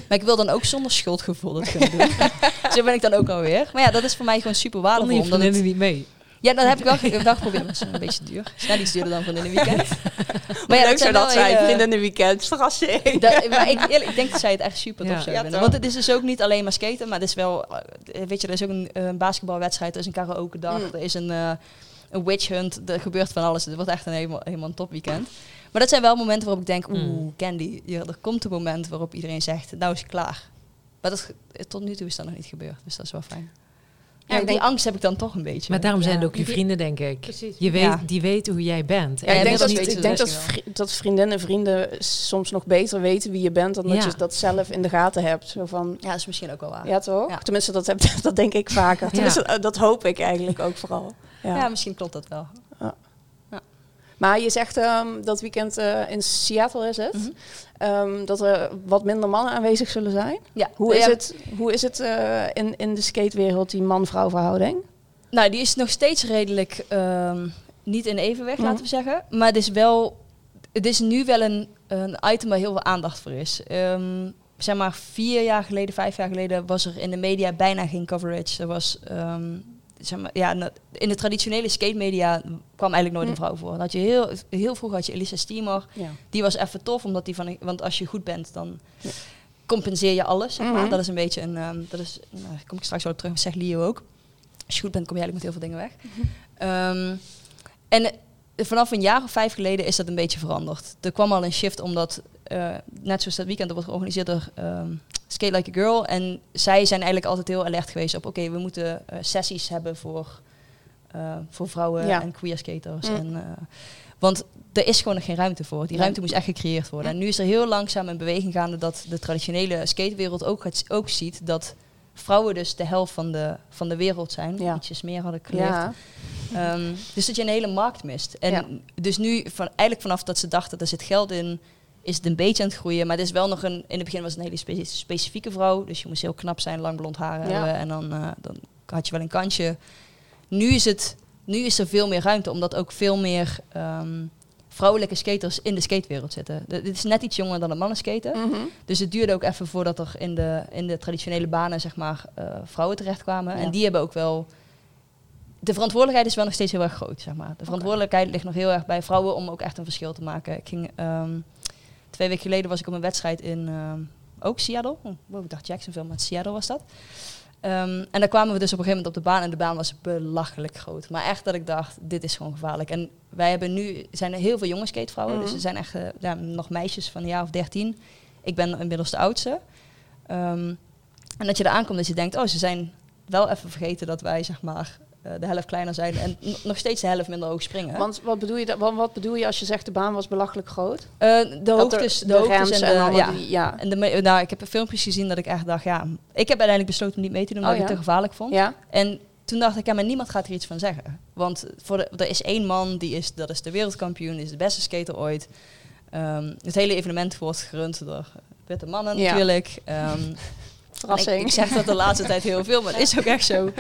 Maar ik wil dan ook zonder schuldgevoel dat kunnen doen. Zo ben ik dan ook alweer. Maar ja, dat is voor mij gewoon super waardevol. je vriendinnen het, niet mee? Ja, dat heb ik wel, ge- wel geprobeerd. het is een beetje duur. Snel iets duurder dan van in een weekend. Maar ja, leuk zou dat zijn. Vrienden weekend, verrassing. Dat, maar ik, eerlijk, ik denk dat zij het echt super tof Ja. zou vinden. Want het is dus ook niet alleen maar skaten, maar het is wel... eh, Weet je, er is ook een, eh, basketbalwedstrijd, er is een karaoke dag, Mm. er is een, eh, een witch hunt, er gebeurt van alles. Het wordt echt een helemaal, helemaal een topweekend. Maar dat zijn wel momenten waarop ik denk, oeh, Mm. Candy, hier, er komt een moment waarop iedereen zegt, nou is het klaar. Maar dat, tot nu toe is dat nog niet gebeurd, dus dat is wel fijn. Ja, ik die denk- angst heb ik dan toch een beetje. Maar daarom zijn Ja. het ook je vrienden, denk ik. Precies. Je weet, Ja. Die weten hoe jij bent. Ik denk, dat, ik denk dat, vri- dat vriendinnen en vrienden soms nog beter weten wie je bent dan dat je dat zelf in de gaten hebt. Zo van, Ja, dat is misschien ook wel waar. ja toch? Ja. Tenminste, dat, heb, dat denk ik vaker. Tenminste, eh, dat hoop ik eigenlijk ook vooral. Ja. Ja, misschien klopt dat wel. Maar je zegt ehm, dat weekend eh, in Seattle is het. Mhm. Ehm, dat er wat minder mannen aanwezig zullen zijn. Ja. Hoe is Ja, het, hoe is het eh, in, in de skatewereld, die man-vrouw verhouding? Nou, die is nog steeds redelijk ehm, niet in evenwicht, Mhm. laten we zeggen. Maar het is wel, het is nu wel een, een item waar heel veel aandacht voor is. Ehm, zeg maar vier jaar geleden, vijf jaar geleden, was er in de media bijna geen coverage. Er was, zeg maar, ja, in de traditionele skate media kwam eigenlijk nooit een Hm. vrouw voor. Dan had je heel, heel vroeg had je Elisa Steamer. Ja. Die was even tof, omdat die van, want als je goed bent, dan Ja. compenseer je alles. Zeg maar. Mhm. Dat is een beetje een, ehm, dat is, nou, daar kom ik straks wel op terug, zegt Leo ook. Als je goed bent, kom je eigenlijk met heel veel dingen weg. Ehm, en eh, vanaf een jaar of vijf geleden is dat een beetje veranderd. Er kwam al een shift omdat, eh, net zoals dat weekend, dat wordt georganiseerd door ehm, Skate Like a Girl. En zij zijn eigenlijk altijd heel alert geweest op, oké, we moeten eh, sessies hebben voor, eh, voor vrouwen Ja. en queer skaters. Mm. En, want er is gewoon nog geen ruimte voor. Die ruimte moest echt gecreëerd worden. En nu is er heel langzaam een beweging gaande dat de traditionele skatewereld ook, gaat, ook ziet dat vrouwen dus de helft van de, van de wereld zijn. Ja. Ietsjes meer had ik geleerd. Ja. Ehm, dus dat je een hele markt mist. En Ja. dus nu, van, eigenlijk vanaf dat ze dachten, er zit geld in, is het een beetje aan het groeien. Maar het is wel nog een, in het begin was het een hele spe- specifieke vrouw. Dus je moest heel knap zijn, lang blond haar Ja. hebben. En dan, eh, dan had je wel een kansje. Nu is, het, nu is er veel meer ruimte, omdat ook veel meer ehm, vrouwelijke skaters in de skatewereld zitten. De- dit is net iets jonger dan het mannen skaten. Mhm. Dus het duurde ook even voordat er in de, in de traditionele banen zeg maar, eh, vrouwen terechtkwamen. Ja. En die hebben ook wel... De verantwoordelijkheid is wel nog steeds heel erg groot, zeg maar. De verantwoordelijkheid ligt nog heel erg bij vrouwen om ook echt een verschil te maken. Ik ging, ehm, twee weken geleden was ik op een wedstrijd in ehm, ook Seattle. Oh, wow, ik dacht Jacksonville, maar Seattle was dat. Ehm, en daar kwamen we dus op een gegeven moment op de baan. En de baan was belachelijk groot. Maar echt dat ik dacht, dit is gewoon gevaarlijk. En wij hebben nu, zijn er heel veel jonge skatevrouwen. Mhm. Dus er zijn echt eh, ja, nog meisjes van een jaar of dertien. Ik ben inmiddels de oudste. Ehm, en dat je er aankomt dat je denkt, oh, ze zijn wel even vergeten dat wij, zeg maar, de helft kleiner zijn. En nog steeds de helft minder hoog springen. Want wat bedoel, je, wat, wat bedoel je als je zegt de baan was belachelijk groot? Eh, de Dat hoogtes, de, hoogtes en de, ja. die- ja. En de, nou, ik heb filmpjes gezien dat ik echt dacht, ja, ik heb uiteindelijk besloten om niet mee te doen, omdat Oh, ik het te gevaarlijk vond. Ja? En toen dacht ik, ja, maar niemand gaat er iets van zeggen. Want voor de, er is één man, die is, dat is de wereldkampioen, die is de beste skater ooit. Ehm, het hele evenement wordt gerund door witte mannen Ja. natuurlijk. Ehm, Verrassing. Ik, ik zeg dat de laatste tijd heel veel, maar het is ook echt zo.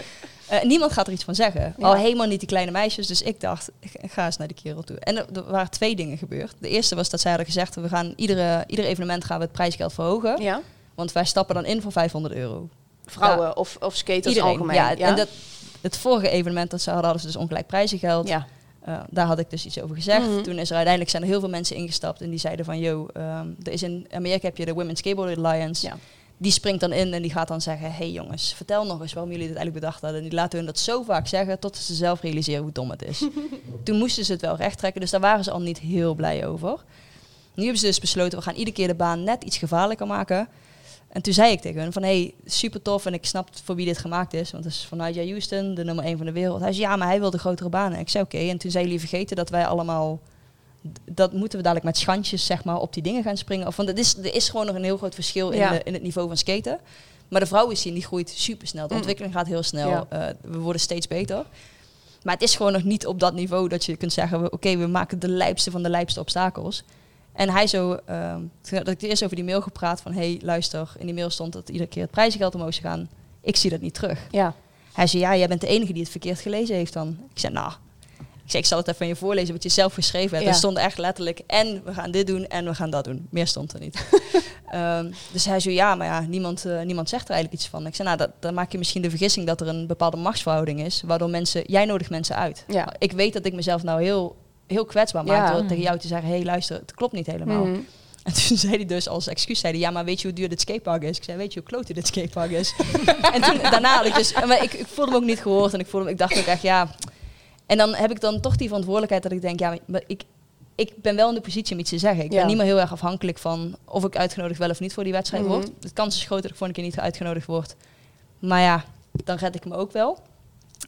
Eh, niemand gaat er iets van zeggen. Ja. Al helemaal niet die kleine meisjes. Dus ik dacht, ik ga eens naar die kerel toe. En er, er waren twee dingen gebeurd. De eerste was dat zij hadden gezegd, we gaan iedere, ieder evenement gaan we het prijsgeld verhogen. Ja? Want wij stappen dan in voor 500 euro. Vrouwen of, of skaters Iedereen. algemeen? Ja, en dat, het vorige evenement dat ze hadden, hadden ze dus ongelijk prijzengeld. ja. Eh, daar had ik dus iets over gezegd. Mhm. Toen is er uiteindelijk zijn er heel veel mensen ingestapt en die zeiden van, yo, ehm, er is in Amerika heb je de Women's Skateboard Alliance. Ja. Die springt dan in en die gaat dan zeggen, hey jongens, vertel nog eens waarom jullie dit eigenlijk bedacht hadden. En die laten hun dat zo vaak zeggen tot ze zelf realiseren hoe dom het is. Toen moesten ze het wel recht trekken, dus daar waren ze al niet heel blij over. Nu hebben ze dus besloten, we gaan iedere keer de baan net iets gevaarlijker maken. En toen zei ik tegen hun van, hey, super tof en ik snap voor wie dit gemaakt is. Want het is van Nigel Houston, de nummer 1 van de wereld. Hij zei, ja, maar hij wil de grotere banen. Ik zei, oké. En toen zei jullie vergeten dat wij allemaal... Dat moeten we dadelijk met schandjes, zeg maar, op die dingen gaan springen. Of, want het is, er is gewoon nog een heel groot verschil in, Ja. de, in het niveau van skaten. Maar de vrouwenscene, die groeit super snel. De Mm. ontwikkeling gaat heel snel. Ja. Eh, we worden steeds beter. Maar het is gewoon nog niet op dat niveau dat je kunt zeggen... we- oké, we maken de lijpste van de lijpste obstakels. En hij zo... ehm, toen had ik eerst over die mail gepraat van... hey, luister, in die mail stond dat iedere keer het prijzengeld omhoog zou gaan. Ik zie dat niet terug. Ja. Hij zei, ja, jij bent de enige die het verkeerd gelezen heeft dan. Ik zei, nou... zei, ik zal het even aan je voorlezen wat je zelf geschreven hebt. Ja. Er stond echt letterlijk... en we gaan dit doen en we gaan dat doen. Meer stond er niet. Ehm, dus hij zei, ja, maar ja, niemand, eh, niemand zegt er eigenlijk iets van. Ik zei, nou, dat, dan maak je misschien de vergissing dat er een bepaalde machtsverhouding is... waardoor mensen... Jij nodigt mensen uit. Ja. Ik weet dat ik mezelf nou heel, heel kwetsbaar maak... Ja. door tegen jou te zeggen, hé, hey, luister, het klopt niet helemaal. Mhm. En toen zei hij dus als excuus, zei hij, ja, maar weet je hoe duur dit skatepark is? Ik zei, weet je hoe klote dit skatepark is? en toen, daarna had ik dus, maar ik, ik voelde me ook niet gehoord en ik voelde me, ik dacht ook echt, ja. En dan heb ik dan toch die verantwoordelijkheid dat ik denk, ja, maar ik, ik ben wel in de positie om iets te zeggen. Ik Ja. ben niet meer heel erg afhankelijk van of ik uitgenodigd wel of niet voor die wedstrijd Mhm. word. De kans is groot dat ik voor een keer niet uitgenodigd word. Maar ja, dan red ik me ook wel.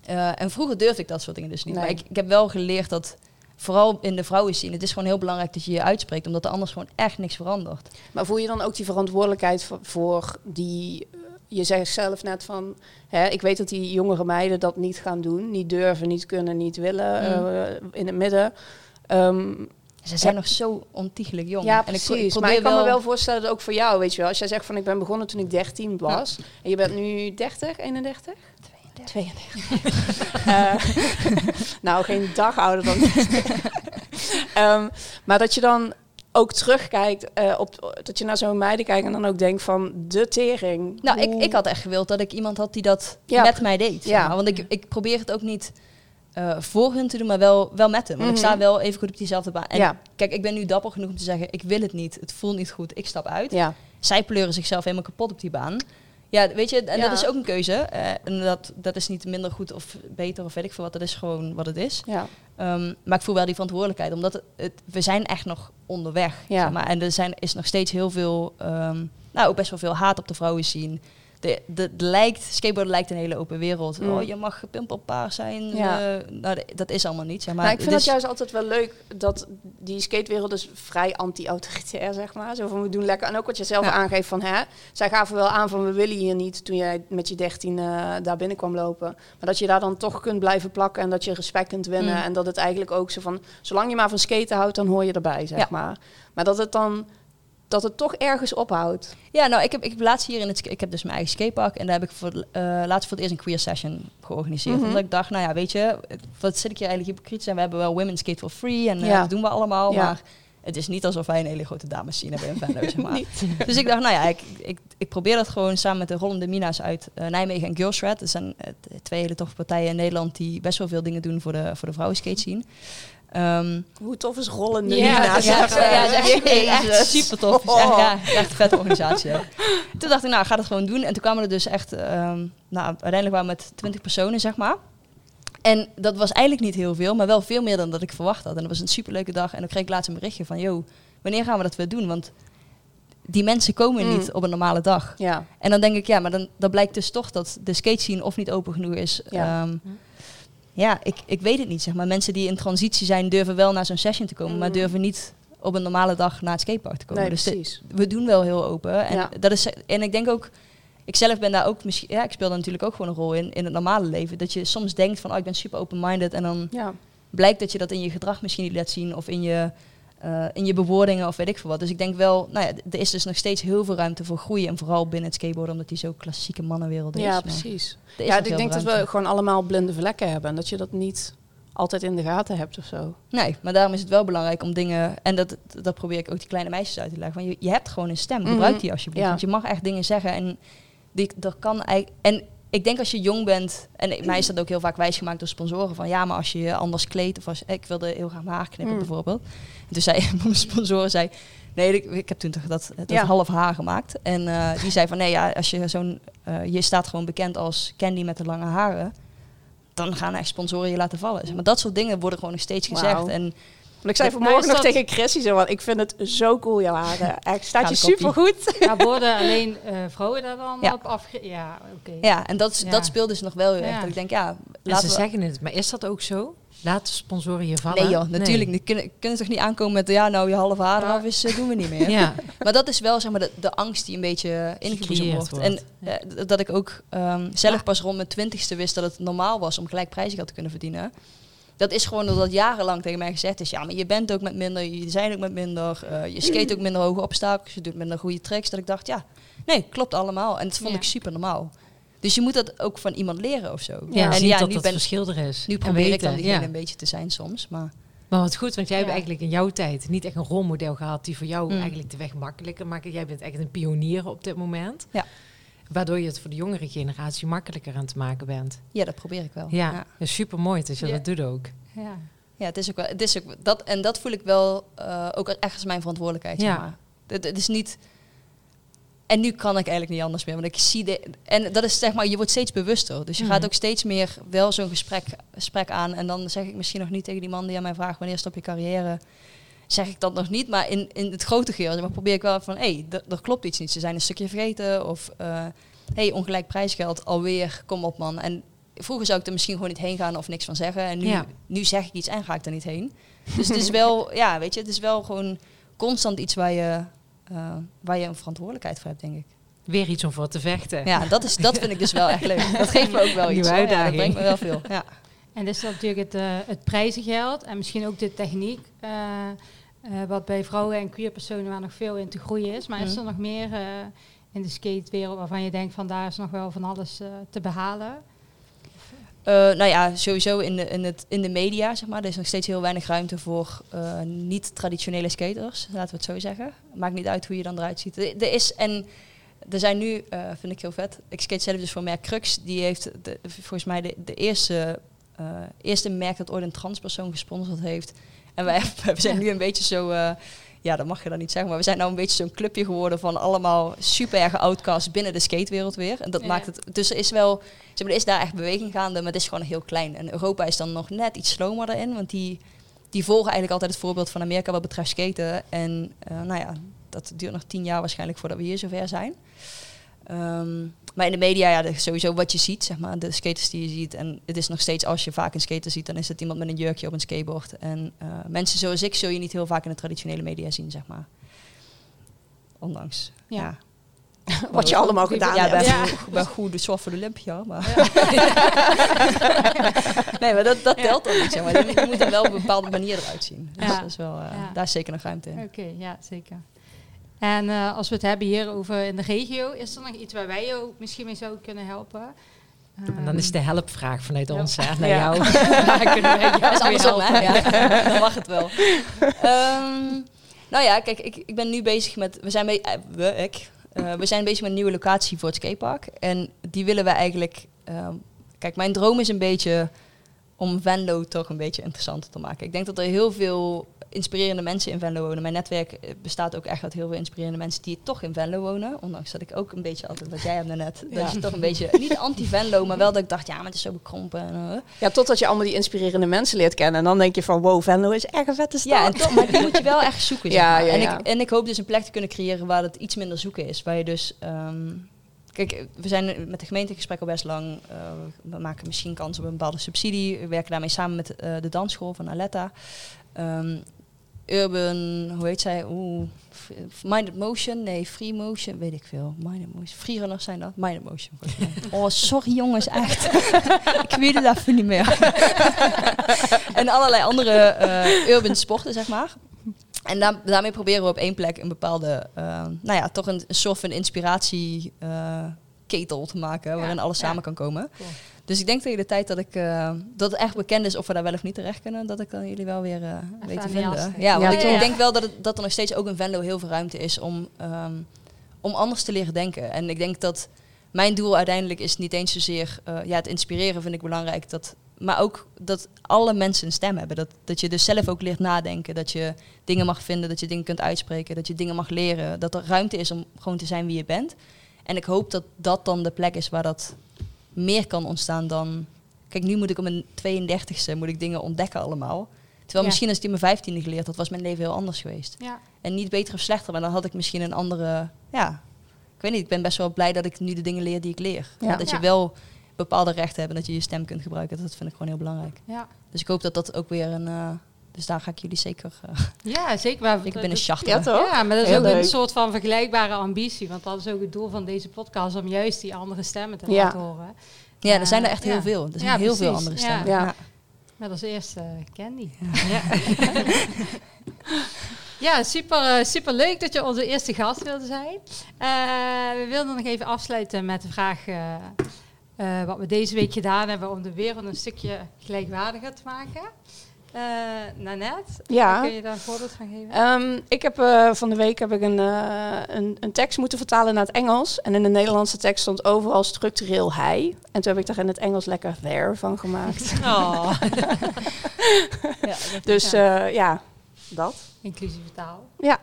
Eh, en vroeger durfde ik dat soort dingen dus niet. Nee. Maar ik, ik heb wel geleerd dat, vooral in de vrouwen zien, het is gewoon heel belangrijk dat je je uitspreekt, omdat er anders gewoon echt niks verandert. Maar voel je dan ook die verantwoordelijkheid voor die... eh, Je zegt zelf net van... Hè, ik weet dat die jongere meiden dat niet gaan doen. Niet durven, niet kunnen, niet willen. Mm. eh, in het midden. Ehm, Ze zijn nog zo ontiegelijk jong. Ja, En ik precies. ik maar ik kan me wel voorstellen dat ook voor jou, weet je wel. Als jij zegt van ik ben begonnen toen ik 13 was. En je bent nu 30, 31? 32. Eh, nou, geen dag ouder dan Ehm, maar dat je dan ook terugkijkt eh, op dat je naar zo'n meiden kijkt en dan ook denkt van de tering. Nou, ik, ik had echt gewild dat ik iemand had die dat Ja. met mij deed. Ja. maar. Want ik, ik probeer het ook niet eh, voor hun te doen, maar wel, wel met hem. Want ik Mhm. sta wel even goed op diezelfde baan. En Ja. kijk, ik ben nu dapper genoeg om te zeggen, ik wil het niet. Het voelt niet goed, ik stap uit. ja, Zij pleuren zichzelf helemaal kapot op die baan. Ja, weet je, en Ja. dat is ook een keuze. eh, en dat, dat is niet minder goed of beter of weet ik veel wat. Dat is gewoon wat het is. ja, Ehm, maar ik voel wel die verantwoordelijkheid, omdat het, het- we zijn echt nog onderweg. Ja. Zeg maar. En er zijn, is nog steeds heel veel, ehm, nou ook best wel veel haat op de vrouwen zien. De, de, de lijkt, skateboarden lijkt een hele open wereld. Mm. Oh, je mag gepimpelpaar zijn. Ja. eh, nou, dat is allemaal niet. Zeg maar. Maar ik vind Het is- juist altijd wel leuk dat die skatewereld is vrij anti-autoritair, zeg maar. Zo van we doen lekker. En ook wat je zelf Ja. aangeeft van hè, zij gaven wel aan van we willen hier niet toen jij met je 13 eh, daar binnen kwam lopen. Maar dat je daar dan toch kunt blijven plakken en dat je respect kunt winnen. Mm. En dat het eigenlijk ook zo van zolang je maar van skaten houdt, dan hoor je erbij, zeg Ja. maar. Maar dat het dan dat het toch ergens ophoudt. Ja, nou, ik heb, ik heb laatst hier in het... Ik heb dus mijn eigen skatepark. En daar heb ik voor, eh, laatst voor het eerst een queer session georganiseerd. Mhm. Omdat ik dacht, nou ja, weet je... Wat zit ik hier eigenlijk hypocriet zijn? We hebben wel Women Skate for Free. En eh, Ja. dat doen we allemaal. Ja. Maar het is niet alsof wij een hele grote dames zien hebben in Venlo, zeg maar. Dus ik dacht, nou ja, ik, ik, ik probeer dat gewoon samen met de Rollende Mina's uit eh, Nijmegen en Girls Red. Dat zijn twee hele toffe partijen in Nederland die best wel veel dingen doen voor de, voor de vrouwenskate scene. Ehm, Hoe tof is rollende Ja, Nina's? ja, zeg, ja, ja, is echt, super tof. Is echt, ja, echt een vette organisatie. Toen dacht ik, nou, ga dat gewoon doen. En toen kwamen er dus echt, ehm, nou, uiteindelijk waren we met 20 personen, zeg maar. En dat was eigenlijk niet heel veel, maar wel veel meer dan dat ik verwacht had. En dat was een superleuke dag. En dan kreeg ik laatst een berichtje van, yo, wanneer gaan we dat weer doen? Want die mensen komen Mm. niet op een normale dag. Ja, En dan denk ik, ja, maar dan, dan blijkt dus toch dat de skate scene of niet open genoeg is. Ja. Ja, ja ik, ik weet het niet, zeg maar. Mensen die in transitie zijn, durven wel naar zo'n session te komen, maar Mm. durven niet op een normale dag naar het skatepark te komen. nee, dus we doen wel heel open. En, Ja. dat is, en ik denk ook, ik zelf ben daar ook misschien, ja, ik speel daar natuurlijk ook gewoon een rol in, in het normale leven. Dat je soms denkt van, oh, ik ben super open-minded. En dan Ja. blijkt dat je dat in je gedrag misschien niet laat zien of in je, eh, in je bewoordingen of weet ik veel wat. Dus ik denk wel, nou ja, er is dus nog steeds heel veel ruimte voor groei. En vooral binnen het skateboarden, omdat die zo klassieke mannenwereld is. Ja, precies. Ja, ik denk dat we gewoon allemaal blinde vlekken hebben. En dat je dat niet altijd in de gaten hebt of zo. Nee, maar daarom is het wel belangrijk om dingen... En dat, dat probeer ik ook die kleine meisjes uit te leggen. Van je, je hebt gewoon een stem, Mhm. gebruik die alsjeblieft. Ja. Want je mag echt dingen zeggen en die, dat kan eigenlijk... En ik denk als je jong bent, en mij is dat ook heel vaak wijsgemaakt door sponsoren, van ja, maar als je je anders kleedt, of als ik wilde heel graag mijn haar knippen Mm. bijvoorbeeld. En toen zei mijn sponsoren, zei, nee, ik, ik heb toen toch dat, dat Ja. half haar gemaakt. En eh, die zei van nee, ja, als je zo'n, eh, je staat gewoon bekend als Candy met de lange haren, dan gaan echt sponsoren je laten vallen. Maar dat soort dingen worden gewoon nog steeds gezegd. En Want ik zei vanmorgen nou nog dat- tegen Chrissy zo, want ik vind het zo cool, jouw haren. Echt, staat je Gouden super goed. Ja, worden alleen eh, vrouwen daar dan Ja. op afge... Ja, oké. ja, en dat, is- Ja. dat speelt dus nog wel heel erg. Dat ik denk, ja, En ze laten we... zeggen het, maar is dat ook zo? Laten sponsoren je vallen? Nee joh, natuurlijk niet. Kunnen, kunnen toch niet aankomen met, ja, nou, je halve haar eraf is, eh, doen we niet meer. Ja, Maar dat is wel zeg maar de, de angst die een beetje ingeboezemd wordt. wordt. En eh, dat ik ook ehm, zelf Ja. pas rond mijn twintigste wist dat het normaal was om gelijk prijzengeld te kunnen verdienen. Dat is gewoon doordat jarenlang tegen mij gezegd is, ja, maar je bent ook met minder, je zijn ook met minder, eh, je skate ook minder hoge obstakels, je doet minder goede tricks. Dat ik dacht, ja, nee, klopt allemaal. En dat vond Ja. ik super normaal. Dus je moet dat ook van iemand leren of zo. ja, en zien dat nu, dat ben, verschil er is. nu probeer ik dan diegene ja. een beetje te zijn soms. Maar Maar wat goed, want jij hebt Ja. eigenlijk in jouw tijd niet echt een rolmodel gehad die voor jou Mm. eigenlijk de weg makkelijker maakt. Jij bent echt een pionier op dit moment. Ja. Waardoor je het voor de jongere generatie makkelijker aan te maken bent. ja, dat probeer ik wel. Ja, ja. dat is super mooi dat je Ja. dat doet ook. Ja. Ja, het is ook wel. Het is ook dat en dat voel ik wel eh, ook echt als mijn verantwoordelijkheid. Ja. Zeg maar. het, het is niet. En nu kan ik eigenlijk niet anders meer, want ik zie de en dat is zeg maar je wordt steeds bewuster, dus je Mhm. gaat ook steeds meer wel zo'n gesprek, gesprek aan en dan zeg ik misschien nog niet tegen die man die aan mij vraagt wanneer stop je carrière, zeg ik dat nog niet, maar in, in het grote geheel maar, probeer ik wel van hé, hey, er klopt iets niet, ze zijn een stukje vergeten of eh hey, ongelijk prijsgeld alweer, kom op man en vroeger zou ik er misschien gewoon niet heen gaan of niks van zeggen. En nu, Ja. nu zeg ik iets en ga ik er niet heen. Dus het is wel, ja, weet je, het is wel gewoon constant iets waar je, eh, waar je een verantwoordelijkheid voor hebt, denk ik. Weer iets om voor te vechten. Ja, dat, is, dat vind ik dus wel echt leuk. Dat geeft me ook wel iets. Ja, dat uitdaging. brengt me wel veel. Ja. En dus dat natuurlijk het, het prijzengeld en misschien ook de techniek. eh, eh, wat bij vrouwen en queer personen waar nog veel in te groeien is. Maar is er nog meer eh, in de skatewereld waarvan je denkt van daar is nog wel van alles eh, te behalen? Eh, nou ja, sowieso in de, in, het, in de media, zeg maar. Er is nog steeds heel weinig ruimte voor niet-traditionele skaters, laten we het zo zeggen. Maakt niet uit hoe je dan eruit ziet. Er, er is, en er zijn nu, vind ik heel vet, ik skate zelf dus voor merk Crux. Die heeft de, volgens mij de, de eerste, eerste merk dat ooit een transpersoon gesponsord heeft. En wij we zijn nu een beetje zo... eh, ja, dat mag je dan niet zeggen, maar we zijn nou een beetje zo'n clubje geworden van allemaal super erge outcasts binnen de skatewereld weer. En dat Ja. maakt het, dus er is wel, zeg maar, er is daar echt beweging gaande, maar het is gewoon heel klein. En Europa is dan nog net iets slomer daarin, want die, die volgen eigenlijk altijd het voorbeeld van Amerika wat betreft skaten. En eh, nou ja, dat duurt nog tien jaar waarschijnlijk voordat we hier zover zijn. Ehm, maar in de media, ja, sowieso wat je ziet, zeg maar, de skaters die je ziet. En het is nog steeds, als je vaak een skater ziet, dan is het iemand met een jurkje op een skateboard. En eh, mensen zoals ik zul je niet heel vaak in de traditionele media zien, zeg maar. Ondanks, Ja. ja. Wat je allemaal gedaan ja, hebt. Ja. ben goed, dus voor de Olympia. Maar. nee, maar dat, dat telt dan niet, zeg maar. Je moet er wel op een bepaalde manier eruit zien. Dus Ja. dat is wel, eh, daar is zeker nog ruimte in. Oké, ja, zeker. En eh, als we het hebben hier over in de regio, is er nog iets waar wij jou misschien mee zouden kunnen helpen? En dan is de helpvraag vanuit Ja. ons hè, naar Ja. jou. Daar kunnen wij jou Dat is andersom, hè? Ja, dan mag het wel. Ehm, nou ja, kijk, ik, ik ben nu bezig met... We zijn, be- eh, we, ik, eh, we zijn bezig met een nieuwe locatie voor het skatepark. En die willen we eigenlijk... ehm, kijk, mijn droom is een beetje om Venlo toch een beetje interessanter te maken. Ik denk dat er heel veel inspirerende mensen in Venlo wonen. Mijn netwerk eh, bestaat ook echt uit heel veel inspirerende mensen die toch in Venlo wonen. Ondanks dat ik ook een beetje altijd, wat jij hebt net, dat Ja. je toch een beetje, niet anti-Venlo, maar wel dat ik dacht, ja, maar het is zo bekrompen. En, eh. Ja, totdat je allemaal die inspirerende mensen leert kennen. En dan denk je van, wow, Venlo is echt een vette stad. Ja, en toch, maar die moet je wel echt zoeken. Zeg Ja, maar. ja, en, ja. Ik, en ik hoop dus een plek te kunnen creëren waar het iets minder zoeken is. Waar je dus. ehm, kijk, we zijn met de gemeente in gesprek al best lang. Eh, we maken misschien kans op een bepaalde subsidie. We werken daarmee samen met eh, de dansschool van Aletta. Ehm, Urban, hoe heet zij? Oeh, Minded Motion? Nee, Free Motion, weet ik veel. Minded Motion. Freerunners zijn dat? Minded Motion. Oh, sorry jongens, echt. ik weet het even niet meer. en allerlei andere eh, urban sporten, zeg maar. En daar- daarmee proberen we op één plek een bepaalde, eh, nou ja, toch een, een soort van inspiratie eh, te maken, waarin alles ja. samen kan komen. Cool. Dus ik denk tegen de tijd dat ik eh, dat het echt bekend is of we daar wel of niet terecht kunnen, dat ik dan jullie wel weer eh weet te vinden. Ja, want Ja, ik, ja. ik denk wel dat, het, dat er nog steeds ook in Venlo heel veel ruimte is om, ehm, om anders te leren denken. En ik denk dat mijn doel uiteindelijk is niet eens zozeer, eh, ja, het inspireren vind ik belangrijk, dat, maar ook dat alle mensen een stem hebben. Dat, dat je dus zelf ook leert nadenken, dat je dingen mag vinden, dat je dingen kunt uitspreken, dat je dingen mag leren, dat er ruimte is om gewoon te zijn wie je bent. En ik hoop dat dat dan de plek is waar dat meer kan ontstaan dan... Kijk, nu moet ik op mijn 32e moet ik dingen ontdekken allemaal. Terwijl Ja. misschien als ik die in mijn 15e geleerd had, was mijn leven heel anders geweest. Ja, En niet beter of slechter, maar dan had ik misschien een andere... Ja, ik weet niet, ik ben best wel blij dat ik nu de dingen leer die ik leer. Ja. Dat je wel bepaalde rechten hebt en dat je je stem kunt gebruiken. Dat vind ik gewoon heel belangrijk. ja. Dus ik hoop dat dat ook weer een... eh, dus daar ga ik jullie zeker, eh ja zeker. Maar dat- binnen dat- charteren. Ja, toch? Ja, maar dat is Heel ook een soort van vergelijkbare ambitie. Want dat is ook het doel van deze podcast, om juist die andere stemmen te Ja. laten horen. Ja, er zijn er Eh, echt heel veel. Er zijn Ja, heel veel andere stemmen. Ja. Met als eerste eh, Candy. Ja, ja super, super leuk dat je onze eerste gast wilde zijn. Eh, we wilden nog even afsluiten met de vraag eh, eh, wat we deze week gedaan hebben om de wereld een stukje gelijkwaardiger te maken. Eh Nanette, Ja. kun je daar een voorbeeld van geven? Ehm, ik heb eh, van de week heb ik een, eh, een, een tekst moeten vertalen naar het Engels. En in de Nederlandse tekst stond overal structureel hij. En toen heb ik daar in het Engels lekker there van gemaakt. Oh. Ja, Dus ja, dat. Inclusieve taal. Ja.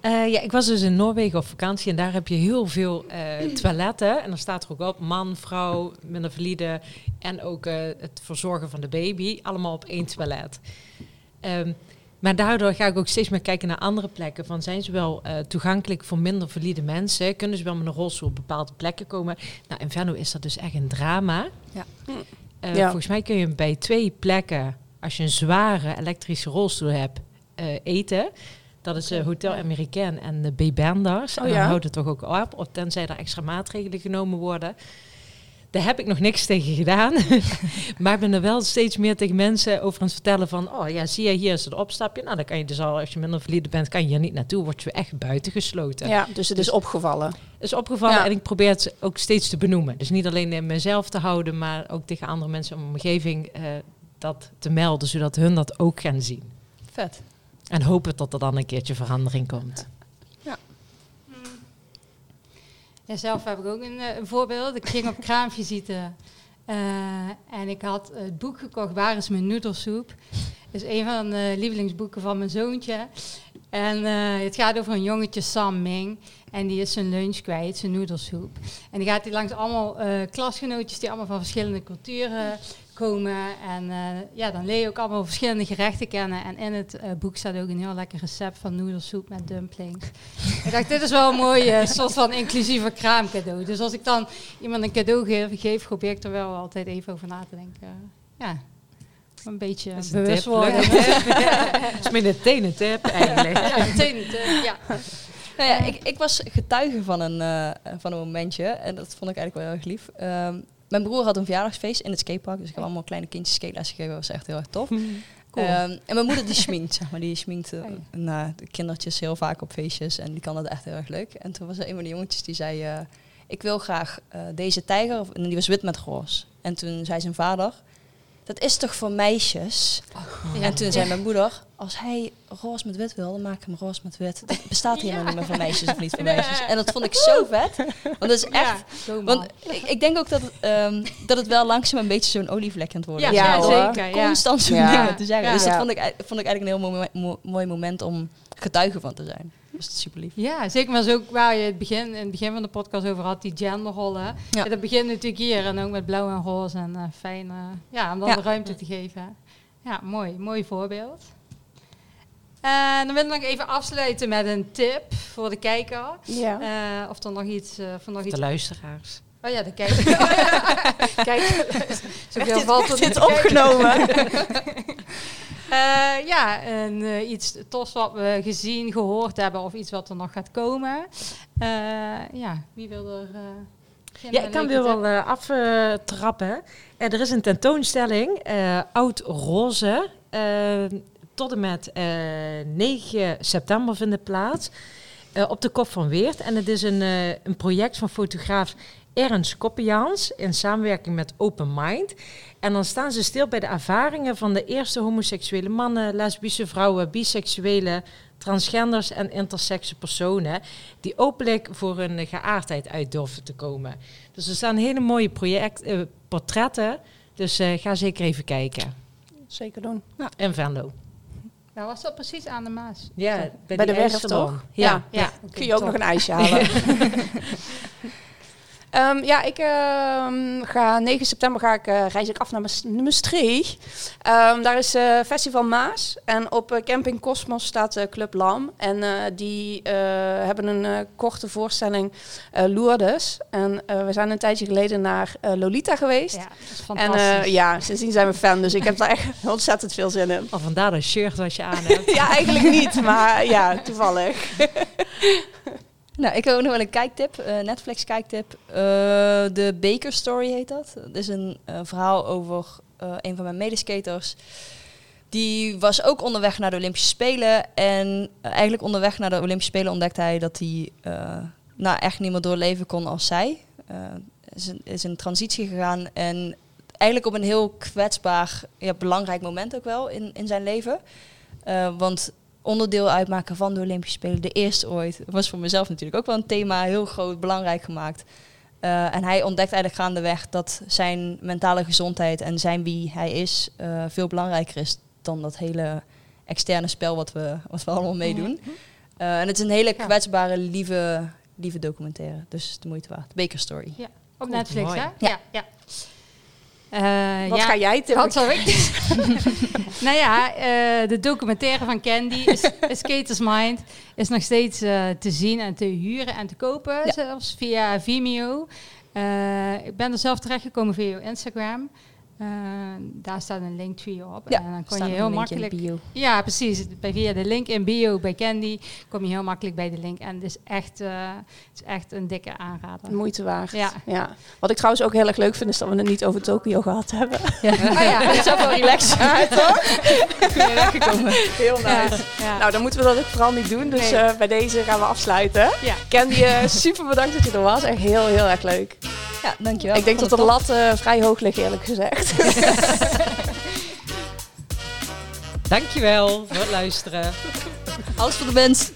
Eh, ja, ik was dus in Noorwegen op vakantie en daar heb je heel veel eh, toiletten. En dan staat er ook op man, vrouw, minder valide en ook eh, het verzorgen van de baby. Allemaal op één toilet. Ehm, maar daardoor ga ik ook steeds meer kijken naar andere plekken. Van zijn ze wel toegankelijk voor minder valide mensen? Kunnen ze wel met een rolstoel op bepaalde plekken komen? Nou, in Venlo is dat dus echt een drama. Ja. Ja. Volgens mij kun je bij twee plekken, als je een zware elektrische rolstoel hebt, eten. Dat is eh, Hotel Americain en de Bebenders. Oh en dan ja? houdt het toch ook op, tenzij er extra maatregelen genomen worden. Daar heb ik nog niks tegen gedaan. maar ik ben er wel steeds meer tegen mensen over aan het vertellen van... oh ja, zie je, hier is het opstapje. Nou, dan kan je dus al, als je minder verliefd bent... kan je hier niet naartoe, word je echt buitengesloten. Ja, dus het is opgevallen. is opgevallen Ja. en ik probeer het ook steeds te benoemen. Dus niet alleen in mezelf te houden... maar ook tegen andere mensen in mijn omgeving eh, dat te melden... zodat hun dat ook gaan zien. Vet. En hopen dat er dan een keertje verandering komt. Ja, zelf heb ik ook een, eh, een voorbeeld. Ik ging op kraamvisite eh en ik had het boek gekocht, Waar is mijn noedelsoep? Dat is een van de lievelingsboeken van mijn zoontje. En eh, het gaat over een jongetje, Sam Ming. En die is zijn lunch kwijt, zijn noedelsoep. En die gaat hij langs allemaal eh, klasgenootjes die allemaal van verschillende culturen komen. En eh, ja, dan leer je ook allemaal verschillende gerechten kennen. En in het eh, boek staat ook een heel lekker recept van noedelsoep met dumplings. ik dacht, dit is wel een mooi soort van inclusieve kraamcadeau. Dus als ik dan iemand een cadeau geef, geef probeer ik er wel altijd even over na te denken. Ja, een beetje Dat is een bewust tip, worden. Dat is meer een tenen tip eigenlijk. Ja. Nou ja, ik, ik was getuige van een, eh, van een momentje en dat vond ik eigenlijk wel heel erg lief. Ehm, mijn broer had een verjaardagsfeest in het skatepark, dus ik heb allemaal kleine kindjes skateles gegeven. Dat was echt heel erg tof. Cool. Ehm, en mijn moeder die schminkt, zeg maar. Die schminkt nou, de kindertjes heel vaak op feestjes en die kan dat echt heel erg leuk. En toen was er een van de jongetjes die zei, eh, ik wil graag deze tijger, en die was wit met roze. En toen zei zijn vader, dat is toch voor meisjes? Ja. En toen zei mijn moeder, als hij roze met wit wil, dan maak ik hem roze met wit. Dat bestaat helemaal niet meer voor meisjes of niet voor meisjes. En dat vond ik zo vet. Want dat is echt... Ja, Want ik, ik denk ook dat het, ehm, dat het wel langzaam een beetje zo'n olievlek aan het worden Ja, ja, zeker. Ja. Constant zo'n Ja. dingen te zeggen. Ja. Dus dat Ja. vond ik, vond ik eigenlijk een heel mooi, mo- mooi, mooi moment om getuige van te zijn. Dus dat is super lief. Ja, zeker. Maar zo ook waar je het begin, in het begin van de podcast over had, die genderrollen. Ja. Dat begint natuurlijk hier en ook met blauw en roze en eh, fijn. eh, ja, om dan Ja. de ruimte te geven. Ja, mooi. Mooi voorbeeld. En dan wil ik nog even afsluiten met een tip voor de kijker. Ja. Eh, of er nog iets... eh of er nog De iets luisteraars. oh ja, de kijker. Oh ja. Kijk, zoveel valt dit niet te kijken. opgenomen? Eh, ja, en eh, iets tofs wat we gezien, gehoord hebben of iets wat er nog gaat komen. Eh, ja, wie wil er... Ja, ik kan weer wel aftrappen. Er is een tentoonstelling, Oud Roze. tot en met eh, 9 september vindt het plaats. op de Kop van Weert. En het is een, een project van fotograaf Ernst Koppiaans in samenwerking met Open Mind. En dan staan ze stil bij de ervaringen van de eerste homoseksuele mannen, lesbische vrouwen, biseksuele, transgenders en intersexe personen die openlijk voor hun geaardheid uit durven te komen. Dus er staan hele mooie project, eh, portretten, dus eh, ga zeker even kijken. Zeker doen. En Venlo. Nou, was dat precies aan de Maas? Ja, bij, de werf, ijssalon. toch? Ja. Ja. Ja, Kun je ook nog een ijsje halen? Ehm, ja, ik ehm, ga 9 september ga ik, eh, reis ik af naar Maas- Maastricht. Ehm, daar is eh, Festival Maas. En op eh, Camping Cosmos staat Club Lam. En die hebben een korte voorstelling Lourdes. En we zijn een tijdje geleden naar Lolita geweest. Ja, dat is en fantastisch. eh, ja, sindsdien zijn we fan. Dus ik heb daar echt ontzettend veel zin in. Al vandaar dat shirt wat je aan hebt. Ja, eigenlijk niet, maar ja, toevallig. Nou, ik heb ook nog wel een kijktip, eh, Netflix kijktip. Eh, de Baker Story heet dat. Dat is een eh, verhaal over eh, een van mijn medeskaters. Die was ook onderweg naar de Olympische Spelen. En eh, eigenlijk onderweg naar de Olympische Spelen ontdekte hij dat hij eh, nou, echt niet meer doorleven kon als zij. Eh is, is een transitie gegaan en eigenlijk op een heel kwetsbaar, ja, belangrijk moment ook wel in, in zijn leven. Eh, want onderdeel uitmaken van de Olympische Spelen, de eerste ooit, was voor mezelf natuurlijk ook wel een thema, heel groot, belangrijk gemaakt. Eh, en hij ontdekt eigenlijk gaandeweg dat zijn mentale gezondheid en zijn wie hij is eh, veel belangrijker is dan dat hele externe spel wat we, wat we allemaal meedoen. Eh, en het is een hele Ja. kwetsbare, lieve, lieve documentaire. Dus de moeite waard. Baker Story. Op Cool, Netflix, hè? Ja. ja. Eh, Wat ja. ga jij tippen? Wat zou ik? nou ja, eh, de documentaire van Candy, Skater's Mind, is nog steeds eh, te zien en te huren en te kopen, Ja. zelfs via Vimeo. Ik ben er zelf terechtgekomen via Instagram. Eh, daar staat een linktree op. Ja, en dan kon je heel makkelijk. bio. Ja, precies. Bij via de link in bio bij Candy kom je heel makkelijk bij de link. En het is echt, eh, het is echt een dikke aanrader. Moeite waard. Ja. ja. Wat ik trouwens ook heel erg leuk vind, is dat we het niet over Tokio gehad hebben. Ja. Ja. dat is ook wel relaxed. Ja, toch? Weggekomen. Heel ja. Nou, dan moeten we dat ook vooral niet doen. Dus Nee. eh, bij deze gaan we afsluiten. Candy, super bedankt dat je er was. Echt heel, heel erg leuk. Ja, dankjewel. ik denk dat de het lat eh, vrij hoog ligt, eerlijk gezegd. Dankjewel voor het luisteren. top. Alles voor de mens.